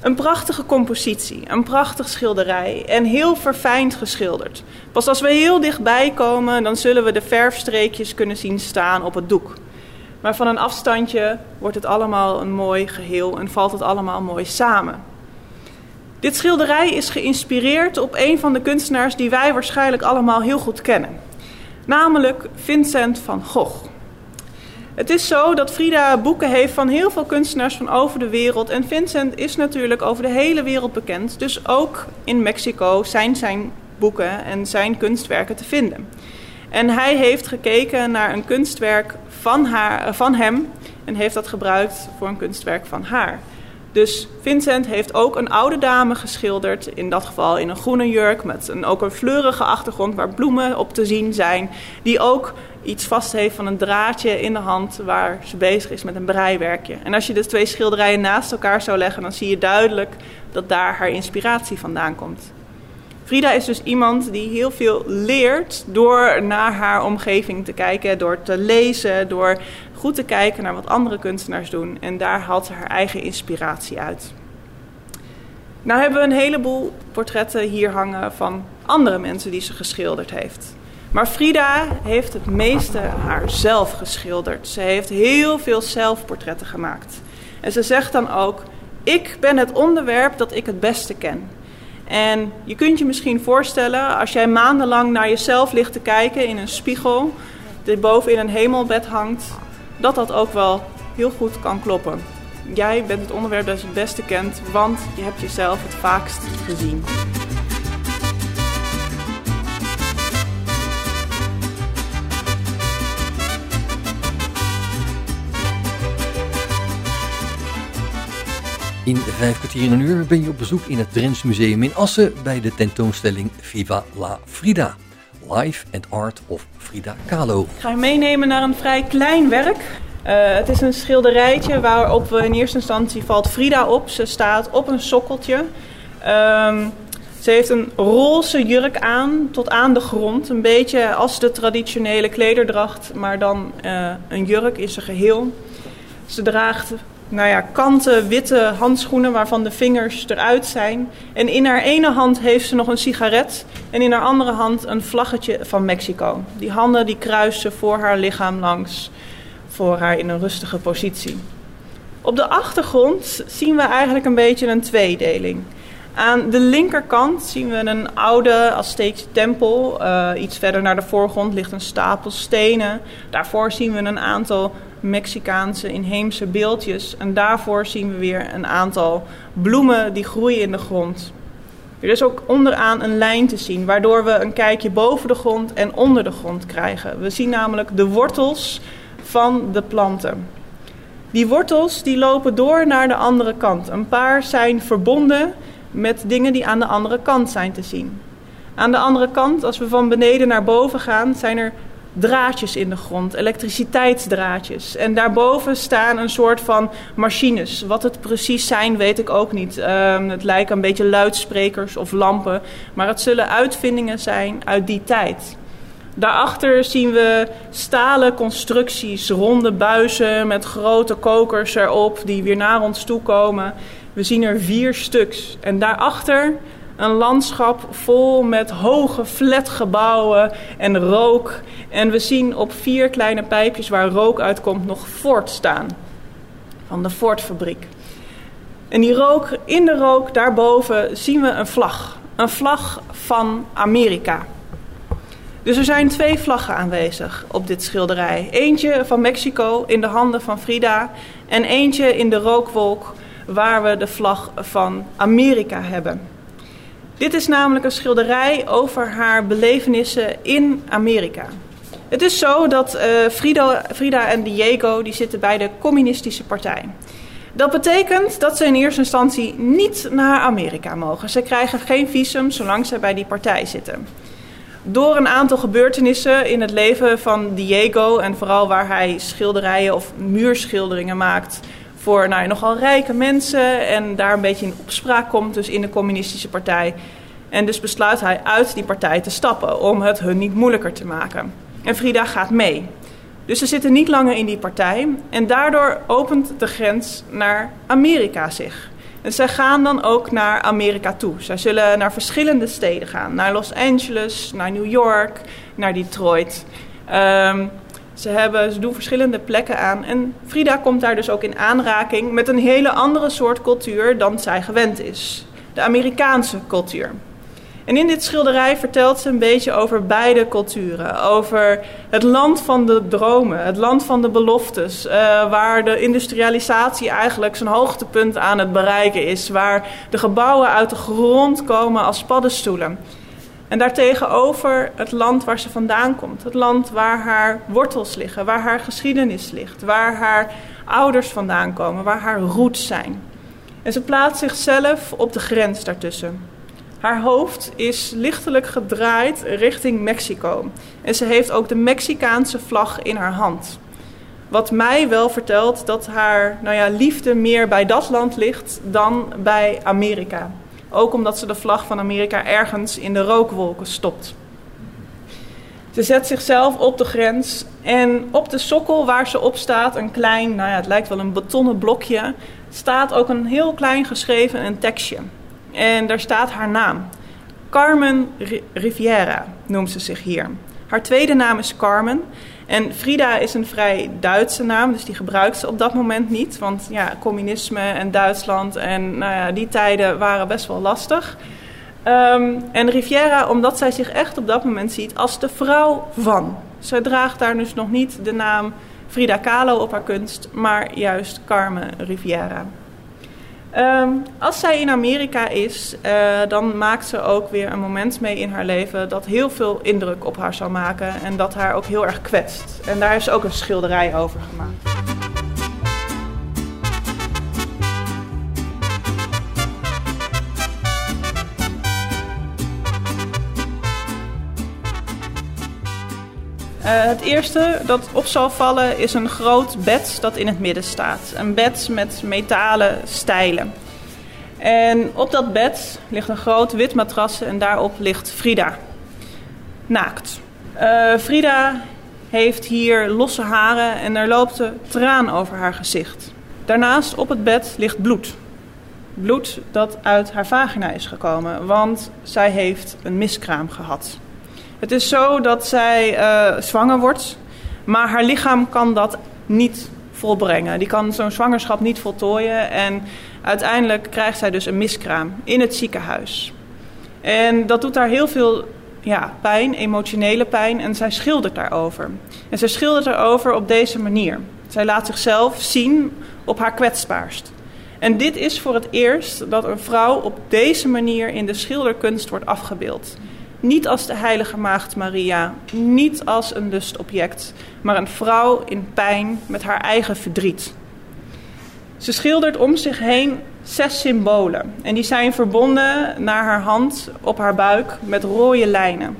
Een prachtige compositie, een prachtig schilderij en heel verfijnd geschilderd. Pas als we heel dichtbij komen, dan zullen we de verfstreekjes kunnen zien staan op het doek. Maar van een afstandje wordt het allemaal een mooi geheel en valt het allemaal mooi samen. Dit schilderij is geïnspireerd op een van de kunstenaars die wij waarschijnlijk allemaal heel goed kennen, namelijk Vincent van Gogh. Het is zo dat Frida boeken heeft van heel veel kunstenaars van over de wereld. En Vincent is natuurlijk over de hele wereld bekend. Dus ook in Mexico zijn zijn boeken en zijn kunstwerken te vinden. En hij heeft gekeken naar een kunstwerk van, haar, van hem en heeft dat gebruikt voor een kunstwerk van haar. Dus Vincent heeft ook een oude dame geschilderd, in dat geval in een groene jurk met een, ook een fleurige achtergrond waar bloemen op te zien zijn, die ook iets vast heeft van een draadje in de hand waar ze bezig is met een breiwerkje. En als je de twee schilderijen naast elkaar zou leggen, dan zie je duidelijk dat daar haar inspiratie vandaan komt. Frida is dus iemand die heel veel leert door naar haar omgeving te kijken, door te lezen, door goed te kijken naar wat andere kunstenaars doen. En daar haalt ze haar eigen inspiratie uit. Nou hebben we een heleboel portretten hier hangen van andere mensen die ze geschilderd heeft. Maar Frida heeft het meeste haarzelf geschilderd. Ze heeft heel veel zelfportretten gemaakt. En ze zegt dan ook: Ik ben het onderwerp dat ik het beste ken. En je kunt je misschien voorstellen, als jij maandenlang naar jezelf ligt te kijken in een spiegel, die boven in een hemelbed hangt, dat dat ook wel heel goed kan kloppen. Jij bent het onderwerp dat je het beste kent, want je hebt jezelf het vaakst gezien. In vijf kwartier in een uur ben je op bezoek in het Drents Museum in Assen bij de tentoonstelling Viva la Frida. Life and Art of Frida Kahlo. Ik ga je meenemen naar een vrij klein werk. Uh, het is een schilderijtje waarop we in eerste instantie valt Frida op. Ze staat op een sokkeltje. Um, ze heeft een roze jurk aan tot aan de grond. Een beetje als de traditionele klederdracht, maar dan uh, een jurk in zijn geheel. Ze draagt nou ja, kanten witte handschoenen waarvan de vingers eruit zijn. En in haar ene hand heeft ze nog een sigaret en in haar andere hand een vlaggetje van Mexico. Die handen die kruisen voor haar lichaam langs, voor haar in een rustige positie. Op de achtergrond zien we eigenlijk een beetje een tweedeling. Aan de linkerkant zien we een oude Azteekse tempel. Uh, iets verder naar de voorgrond ligt een stapel stenen. Daarvoor zien we een aantal Mexicaanse inheemse beeldjes. En daarvoor zien we weer een aantal bloemen die groeien in de grond. Er is ook onderaan een lijn te zien, waardoor we een kijkje boven de grond en onder de grond krijgen. We zien namelijk de wortels van de planten. Die wortels die lopen door naar de andere kant. Een paar zijn verbonden met dingen die aan de andere kant zijn te zien. Aan de andere kant, als we van beneden naar boven gaan, zijn er draadjes in de grond, elektriciteitsdraadjes. En daarboven staan een soort van machines. Wat het precies zijn, weet ik ook niet. Um, het lijken een beetje luidsprekers of lampen, maar het zullen uitvindingen zijn uit die tijd. Daarachter zien we stalen constructies, ronde buizen met grote kokers erop die weer naar ons toe komen. We zien er vier stuks. En daarachter een landschap vol met hoge flatgebouwen en rook. En we zien op vier kleine pijpjes waar rook uitkomt nog Ford staan. Van de Ford-fabriek. En die rook, in de rook daarboven zien we een vlag. Een vlag van Amerika. Dus er zijn twee vlaggen aanwezig op dit schilderij. Eentje van Mexico in de handen van Frida en eentje in de rookwolk waar we de vlag van Amerika hebben. Dit is namelijk een schilderij over haar belevenissen in Amerika. Het is zo dat uh, Frida, Frida en Diego die zitten bij de communistische partij. Dat betekent dat ze in eerste instantie niet naar Amerika mogen. Ze krijgen geen visum zolang ze bij die partij zitten. Door een aantal gebeurtenissen in het leven van Diego en vooral waar hij schilderijen of muurschilderingen maakt voor nou, nogal rijke mensen en daar een beetje in opspraak komt dus in de communistische partij. En dus besluit hij uit die partij te stappen om het hun niet moeilijker te maken. En Frida gaat mee. Dus ze zitten niet langer in die partij en daardoor opent de grens naar Amerika zich. En zij gaan dan ook naar Amerika toe. Zij zullen naar verschillende steden gaan. Naar Los Angeles, naar New York, naar Detroit. Um, ze, hebben, doen verschillende plekken aan. En Frida komt daar dus ook in aanraking met een hele andere soort cultuur dan zij gewend is. De Amerikaanse cultuur. En in dit schilderij vertelt ze een beetje over beide culturen. Over het land van de dromen, het land van de beloftes. Uh, waar de industrialisatie eigenlijk zijn hoogtepunt aan het bereiken is. Waar de gebouwen uit de grond komen als paddenstoelen. En daartegenover het land waar ze vandaan komt. Het land waar haar wortels liggen, waar haar geschiedenis ligt, waar haar ouders vandaan komen, waar haar roots zijn. En ze plaatst zichzelf op de grens daartussen. Haar hoofd is lichtelijk gedraaid richting Mexico. En ze heeft ook de Mexicaanse vlag in haar hand. Wat mij wel vertelt dat haar nou ja, liefde meer bij dat land ligt dan bij Amerika. Ook omdat ze de vlag van Amerika ergens in de rookwolken stopt. Ze zet zichzelf op de grens en op de sokkel waar ze op staat, een klein, nou ja, het lijkt wel een betonnen blokje, staat ook een heel klein geschreven een tekstje. En daar staat haar naam. Carmen Riviera noemt ze zich hier. Haar tweede naam is Carmen. En Frida is een vrij Duitse naam, dus die gebruikt ze op dat moment niet. Want ja, communisme en Duitsland en nou ja, die tijden waren best wel lastig. Ehm, en Riviera, omdat zij zich echt op dat moment ziet als de vrouw van. Zij draagt daar dus nog niet de naam Frida Kahlo op haar kunst, maar juist Carmen Riviera. Ehm, als zij in Amerika is, uh, dan maakt ze ook weer een moment mee in haar leven dat heel veel indruk op haar zal maken en dat haar ook heel erg kwetst. En daar heeft ze ook een schilderij over gemaakt. Het eerste dat op zal vallen is een groot bed dat in het midden staat. Een bed met metalen stijlen. En op dat bed ligt een groot wit matras en daarop ligt Frida. Naakt. Uh, Frida heeft hier losse haren en er loopt een traan over haar gezicht. Daarnaast op het bed ligt bloed. Bloed dat uit haar vagina is gekomen, want zij heeft een miskraam gehad. Het is zo dat zij uh, zwanger wordt, maar haar lichaam kan dat niet volbrengen. Die kan zo'n zwangerschap niet voltooien en uiteindelijk krijgt zij dus een miskraam in het ziekenhuis. En dat doet haar heel veel ja, pijn, emotionele pijn, en zij schildert daarover. En zij schildert daarover op deze manier. Zij laat zichzelf zien op haar kwetsbaarst. En dit is voor het eerst dat een vrouw op deze manier in de schilderkunst wordt afgebeeld. Niet als de heilige maagd Maria, niet als een lustobject, maar een vrouw in pijn met haar eigen verdriet. Ze schildert om zich heen zes symbolen en die zijn verbonden naar haar hand op haar buik met rode lijnen.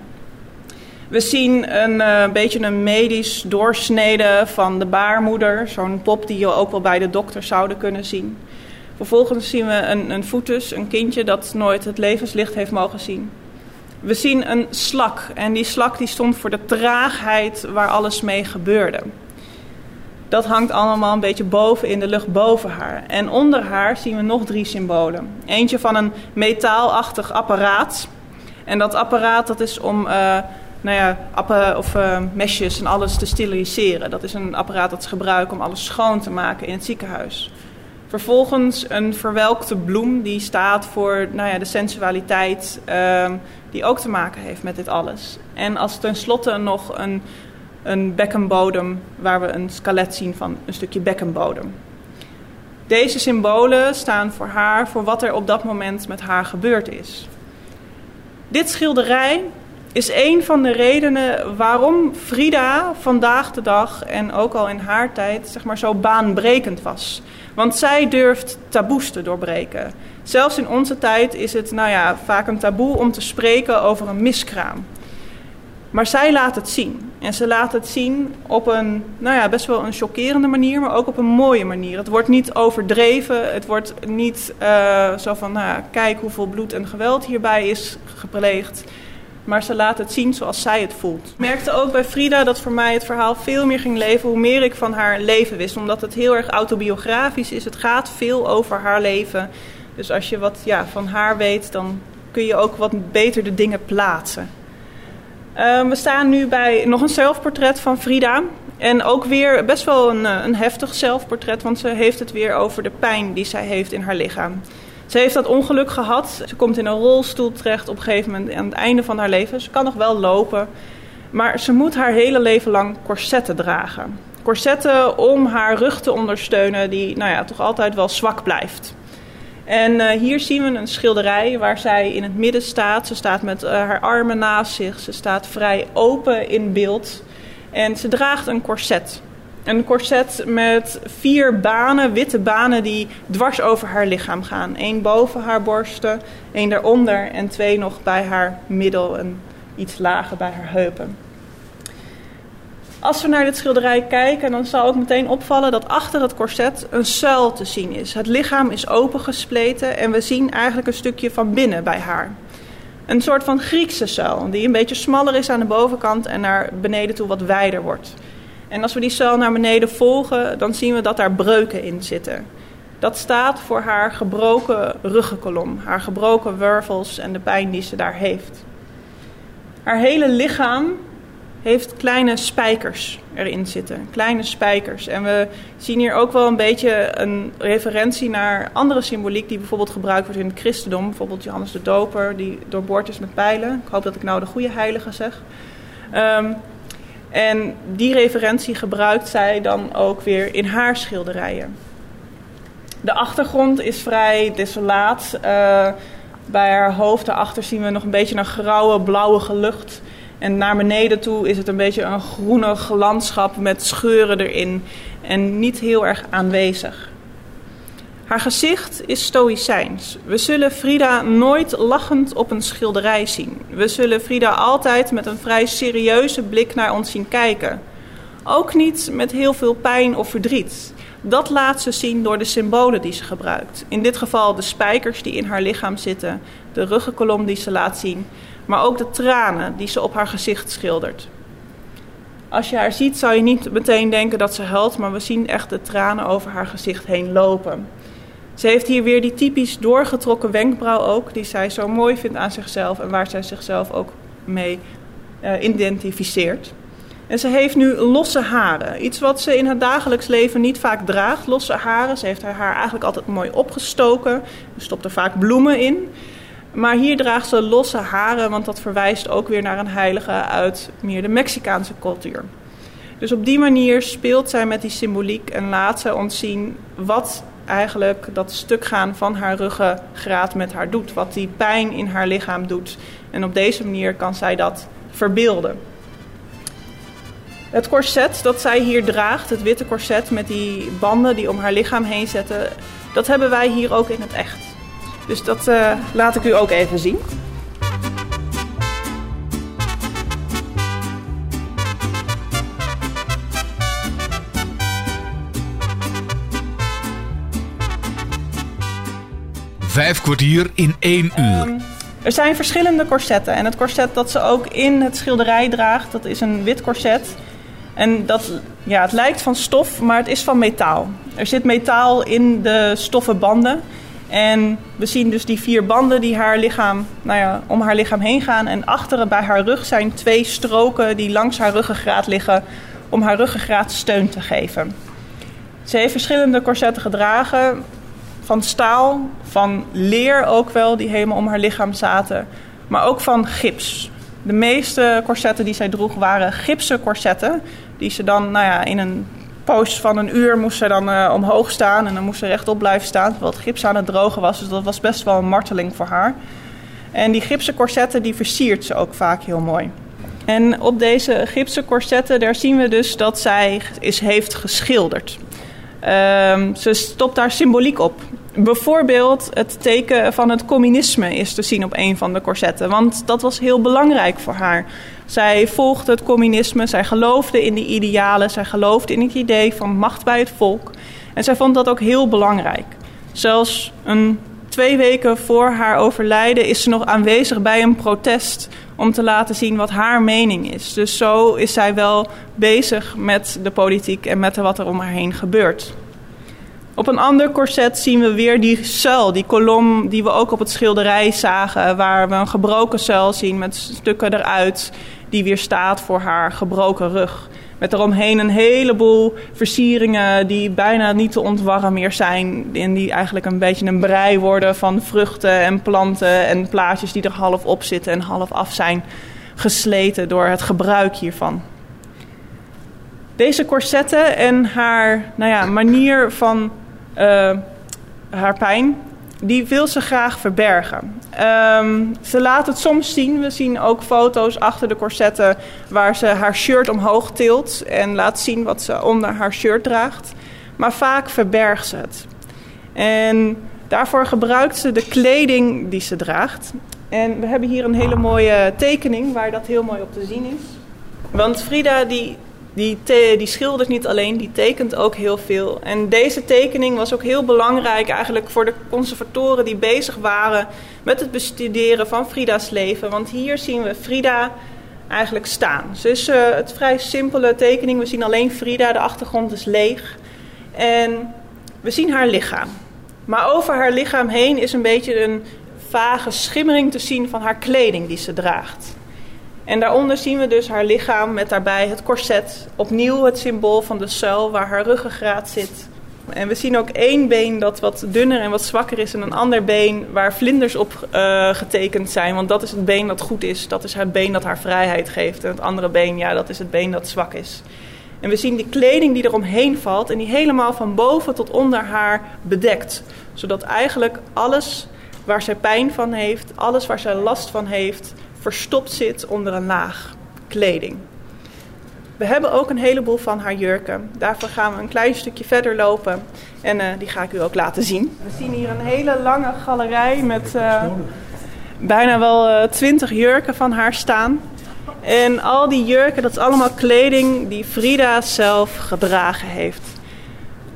We zien een uh, beetje een medisch doorsnede van de baarmoeder, zo'n pop die je ook wel bij de dokter zouden kunnen zien. Vervolgens zien we een, een foetus, een kindje dat nooit het levenslicht heeft mogen zien. We zien een slak en die slak die stond voor de traagheid waar alles mee gebeurde. Dat hangt allemaal een beetje boven in de lucht boven haar. En onder haar zien we nog drie symbolen. Eentje van een metaalachtig apparaat. En dat apparaat dat is om uh, nou ja, appen of uh, mesjes en alles te steriliseren. Dat is een apparaat dat ze gebruiken om alles schoon te maken in het ziekenhuis. Vervolgens een verwelkte bloem die staat voor nou ja, de sensualiteit, uh, die ook te maken heeft met dit alles. En als tenslotte nog een, een bekkenbodem waar we een skelet zien van een stukje bekkenbodem. Deze symbolen staan voor haar, voor wat er op dat moment met haar gebeurd is. Dit schilderij is een van de redenen waarom Frida vandaag de dag en ook al in haar tijd zeg maar, zo baanbrekend was. Want zij durft taboes te doorbreken. Zelfs in onze tijd is het nou ja, vaak een taboe om te spreken over een miskraam. Maar zij laat het zien. En ze laat het zien op een nou ja, best wel een chockerende manier, maar ook op een mooie manier. Het wordt niet overdreven. Het wordt niet uh, zo van, nou, kijk hoeveel bloed en geweld hierbij is gepleegd. Maar ze laat het zien zoals zij het voelt. Ik merkte ook bij Frida dat voor mij het verhaal veel meer ging leven hoe meer ik van haar leven wist. Omdat het heel erg autobiografisch is. Het gaat veel over haar leven. Dus als je wat ja, van haar weet, dan kun je ook wat beter de dingen plaatsen. Uh, we staan nu bij nog een zelfportret van Frida. En ook weer best wel een, een heftig zelfportret, want ze heeft het weer over de pijn die zij heeft in haar lichaam. Ze heeft dat ongeluk gehad. Ze komt in een rolstoel terecht op een gegeven moment aan het einde van haar leven. Ze kan nog wel lopen, maar ze moet haar hele leven lang corsetten dragen. Corsetten om haar rug te ondersteunen, die nou ja, toch altijd wel zwak blijft. En uh, hier zien we een schilderij waar zij in het midden staat. Ze staat met uh, haar armen naast zich. Ze staat vrij open in beeld. En ze draagt een corset. Een corset met vier banen, witte banen, die dwars over haar lichaam gaan. Eén boven haar borsten, één daaronder en twee nog bij haar middel en iets lager bij haar heupen. Als we naar dit schilderij kijken, dan zal ook meteen opvallen dat achter het corset een zuil te zien is. Het lichaam is opengespleten en we zien eigenlijk een stukje van binnen bij haar. Een soort van Griekse zuil, die een beetje smaller is aan de bovenkant en naar beneden toe wat wijder wordt. En als we die zuil naar beneden volgen, dan zien we dat daar breuken in zitten. Dat staat voor haar gebroken ruggenkolom, haar gebroken wervels en de pijn die ze daar heeft. Haar hele lichaam heeft kleine spijkers erin zitten. Kleine spijkers. En we zien hier ook wel een beetje een referentie naar andere symboliek die bijvoorbeeld gebruikt wordt in het christendom. Bijvoorbeeld Johannes de Doper, die doorboord is met pijlen. Ik hoop dat ik nou de goede heilige zeg. Um, en die referentie gebruikt zij dan ook weer in haar schilderijen. De achtergrond is vrij desolaat. Uh, bij haar hoofd daarachter zien we nog een beetje een grauwe, blauwe lucht. En naar beneden toe is het een beetje een groenig landschap met scheuren erin. En niet heel erg aanwezig. Haar gezicht is stoïcijns. We zullen Frida nooit lachend op een schilderij zien. We zullen Frida altijd met een vrij serieuze blik naar ons zien kijken. Ook niet met heel veel pijn of verdriet. Dat laat ze zien door de symbolen die ze gebruikt. In dit geval de spijkers die in haar lichaam zitten, de ruggenkolom die ze laat zien, maar ook de tranen die ze op haar gezicht schildert. Als je haar ziet zou je niet meteen denken dat ze huilt, maar we zien echt de tranen over haar gezicht heen lopen. Ze heeft hier weer die typisch doorgetrokken wenkbrauw ook, die zij zo mooi vindt aan zichzelf en waar zij zichzelf ook mee uh, identificeert. En ze heeft nu losse haren. Iets wat ze in het dagelijks leven niet vaak draagt, losse haren. Ze heeft haar haar eigenlijk altijd mooi opgestoken. Er stopt er vaak bloemen in. Maar hier draagt ze losse haren, want dat verwijst ook weer naar een heilige uit meer de Mexicaanse cultuur. Dus op die manier speelt zij met die symboliek en laat zij ons zien wat eigenlijk dat stuk gaan van haar ruggengraat met haar doet. Wat die pijn in haar lichaam doet. En op deze manier kan zij dat verbeelden. Het corset dat zij hier draagt, het witte corset met die banden die om haar lichaam heen zetten, dat hebben wij hier ook in het echt. Dus dat uh, laat ik u ook even zien. Vijf kwartier in één uur. Er zijn verschillende corsetten. En het corset dat ze ook in het schilderij draagt, dat is een wit corset. En dat, ja, het lijkt van stof, maar het is van metaal. Er zit metaal in de stoffen banden. En we zien dus die vier banden die haar lichaam, nou ja, om haar lichaam heen gaan. En achteren bij haar rug zijn twee stroken die langs haar ruggengraat liggen om haar ruggengraat steun te geven. Ze heeft verschillende corsetten gedragen van staal, van leer ook wel, die helemaal om haar lichaam zaten, maar ook van gips. De meeste corsetten die zij droeg waren gipsen corsetten, die ze dan nou ja, in een poos van een uur moest ze dan uh, omhoog staan en dan moest ze rechtop blijven staan, terwijl het gips aan het drogen was. Dus dat was best wel een marteling voor haar. En die gipsen corsetten die versiert ze ook vaak heel mooi. En op deze gipsen corsetten, daar zien we dus dat zij is, heeft geschilderd. Um, ze stopt daar symboliek op. Bijvoorbeeld het teken van het communisme is te zien op een van de corsetten. Want dat was heel belangrijk voor haar. Zij volgde het communisme, zij geloofde in die idealen, zij geloofde in het idee van macht bij het volk. En zij vond dat ook heel belangrijk. Zelfs een, twee weken voor haar overlijden is ze nog aanwezig bij een protest om te laten zien wat haar mening is. Dus zo is zij wel bezig met de politiek en met wat er om haar heen gebeurt. Op een ander corset zien we weer die zuil, die kolom die we ook op het schilderij zagen, waar we een gebroken zuil zien met stukken eruit, die weer staat voor haar gebroken rug. Met eromheen een heleboel versieringen die bijna niet te ontwarren meer zijn. En die eigenlijk een beetje een brei worden van vruchten en planten en plaatjes die er half op zitten en half af zijn gesleten door het gebruik hiervan. Deze corsetten en haar nou ja, manier van uh, haar pijn die wil ze graag verbergen. Ehm, ze laat het soms zien. We zien ook foto's achter de corsetten waar ze haar shirt omhoog tilt en laat zien wat ze onder haar shirt draagt. Maar vaak verbergt ze het. En daarvoor gebruikt ze de kleding die ze draagt. En we hebben hier een hele mooie tekening waar dat heel mooi op te zien is. Want Frida die die, die schildert niet alleen, die tekent ook heel veel. En deze tekening was ook heel belangrijk eigenlijk voor de conservatoren die bezig waren met het bestuderen van Frida's leven. Want hier zien we Frida eigenlijk staan. Is uh, het vrij simpele tekening. We zien alleen Frida, de achtergrond is leeg. En we zien haar lichaam. Maar over haar lichaam heen is een beetje een vage schimmering te zien van haar kleding die ze draagt. En daaronder zien we dus haar lichaam met daarbij het korset. Opnieuw het symbool van de zuil waar haar ruggengraat zit. En we zien ook één been dat wat dunner en wat zwakker is. En een ander been waar vlinders op uh, getekend zijn. Want dat is het been dat goed is. Dat is het been dat haar vrijheid geeft. En het andere been, ja, dat is het been dat zwak is. En we zien die kleding die eromheen valt. En die helemaal van boven tot onder haar bedekt. Zodat eigenlijk alles waar zij pijn van heeft, alles waar zij last van heeft, verstopt zit onder een laag kleding. We hebben ook een heleboel van haar jurken. Daarvoor gaan we een klein stukje verder lopen en uh, die ga ik u ook laten zien. We zien hier een hele lange galerij met uh, bijna wel twintig uh, jurken van haar staan. En al die jurken, dat is allemaal kleding die Frida zelf gedragen heeft.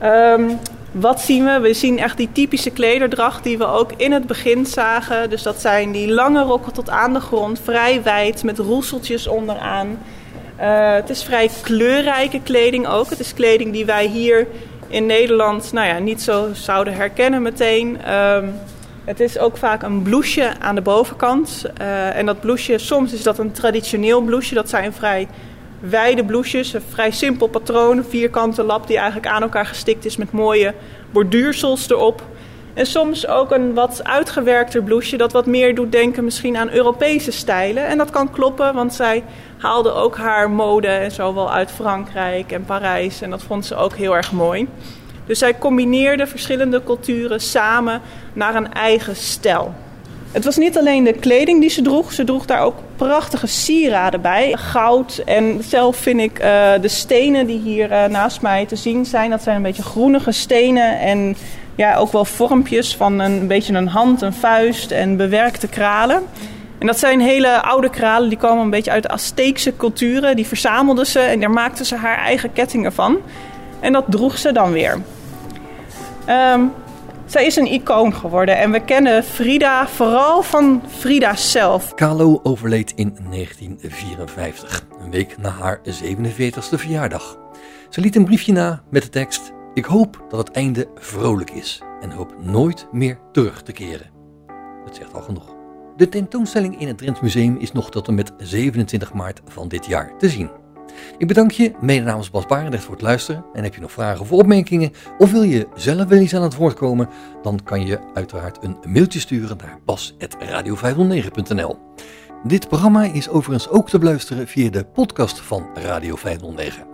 Um, wat zien we? We zien echt die typische klederdracht die we ook in het begin zagen. Dus dat zijn die lange rokken tot aan de grond, vrij wijd met roeseltjes onderaan. Uh, het is vrij kleurrijke kleding ook. Het is kleding die wij hier in Nederland nou ja, niet zo zouden herkennen meteen. Um, het is ook vaak een blouseje aan de bovenkant. Uh, en dat blouseje, soms is dat een traditioneel blouseje. Dat zijn vrij wijde blouses, een vrij simpel patroon, een vierkante lap die eigenlijk aan elkaar gestikt is met mooie borduursels erop. En soms ook een wat uitgewerkter blouseje dat wat meer doet denken misschien aan Europese stijlen. En dat kan kloppen, want zij haalde ook haar mode en zo wel uit Frankrijk en Parijs. En dat vond ze ook heel erg mooi. Dus zij combineerde verschillende culturen samen naar een eigen stijl. Het was niet alleen de kleding die ze droeg, ze droeg daar ook prachtige sieraden bij. Goud en zelf vind ik uh, de stenen die hier uh, naast mij te zien zijn, dat zijn een beetje groenige stenen en ja, ook wel vormpjes van een, beetje een hand, een vuist en bewerkte kralen. En dat zijn hele oude kralen, die komen een beetje uit de Azteekse culturen. Die verzamelden ze en daar maakten ze haar eigen kettingen van. En dat droeg ze dan weer. Um, zij is een icoon geworden en we kennen Frida vooral van Frida zelf. Kahlo overleed in 1954, een week na haar 47ste verjaardag. Ze liet een briefje na met de tekst: Ik hoop dat het einde vrolijk is en hoop nooit meer terug te keren. Dat zegt al genoeg. De tentoonstelling in het Drents Museum is nog tot en met 27 maart van dit jaar te zien. Ik bedank je, mede namens Bas Barendrecht, voor het luisteren. En heb je nog vragen of opmerkingen, of wil je zelf wel eens aan het woord komen, dan kan je uiteraard een mailtje sturen naar bas.radio509.nl. Dit programma is overigens ook te beluisteren via de podcast van Radio 509.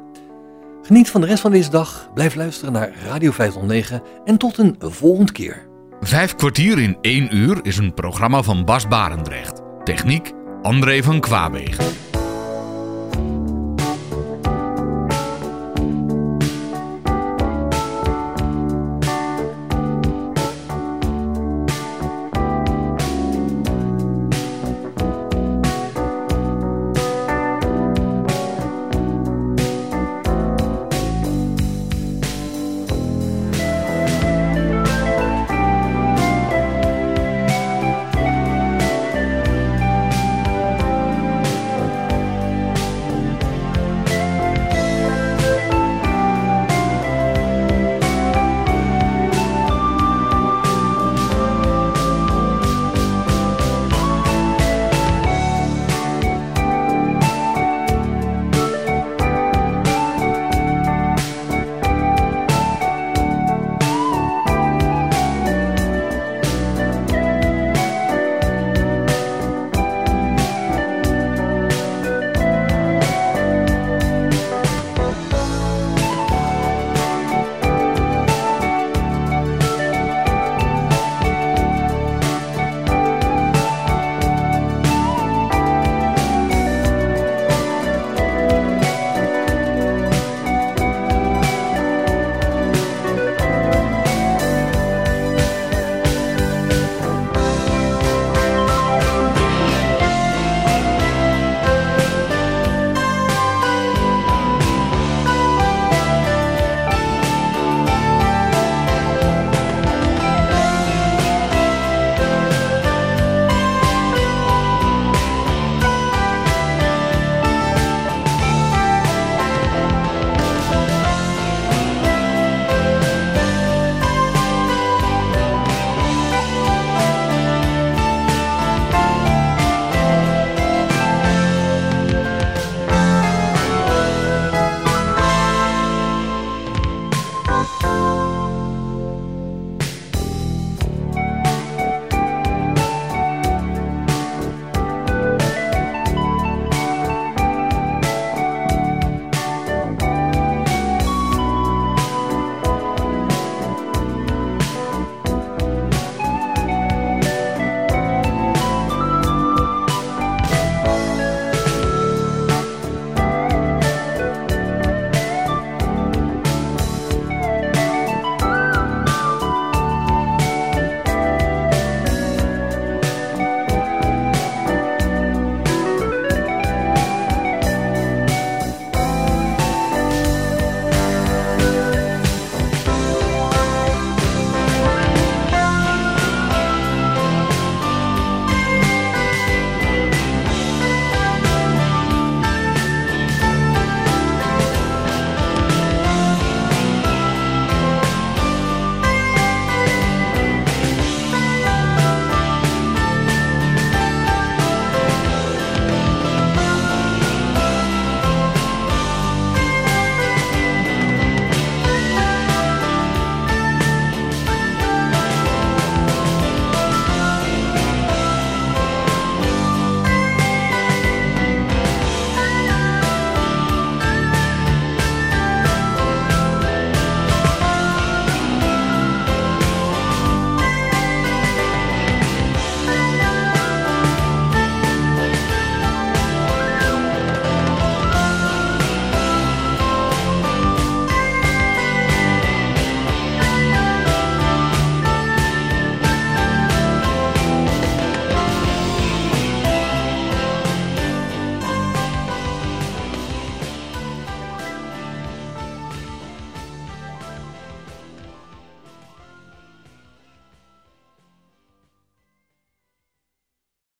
Geniet van de rest van deze dag, blijf luisteren naar Radio 509 en tot een volgende keer. Vijf kwartier in één uur is een programma van Bas Barendrecht. Techniek André van Kwaabegen.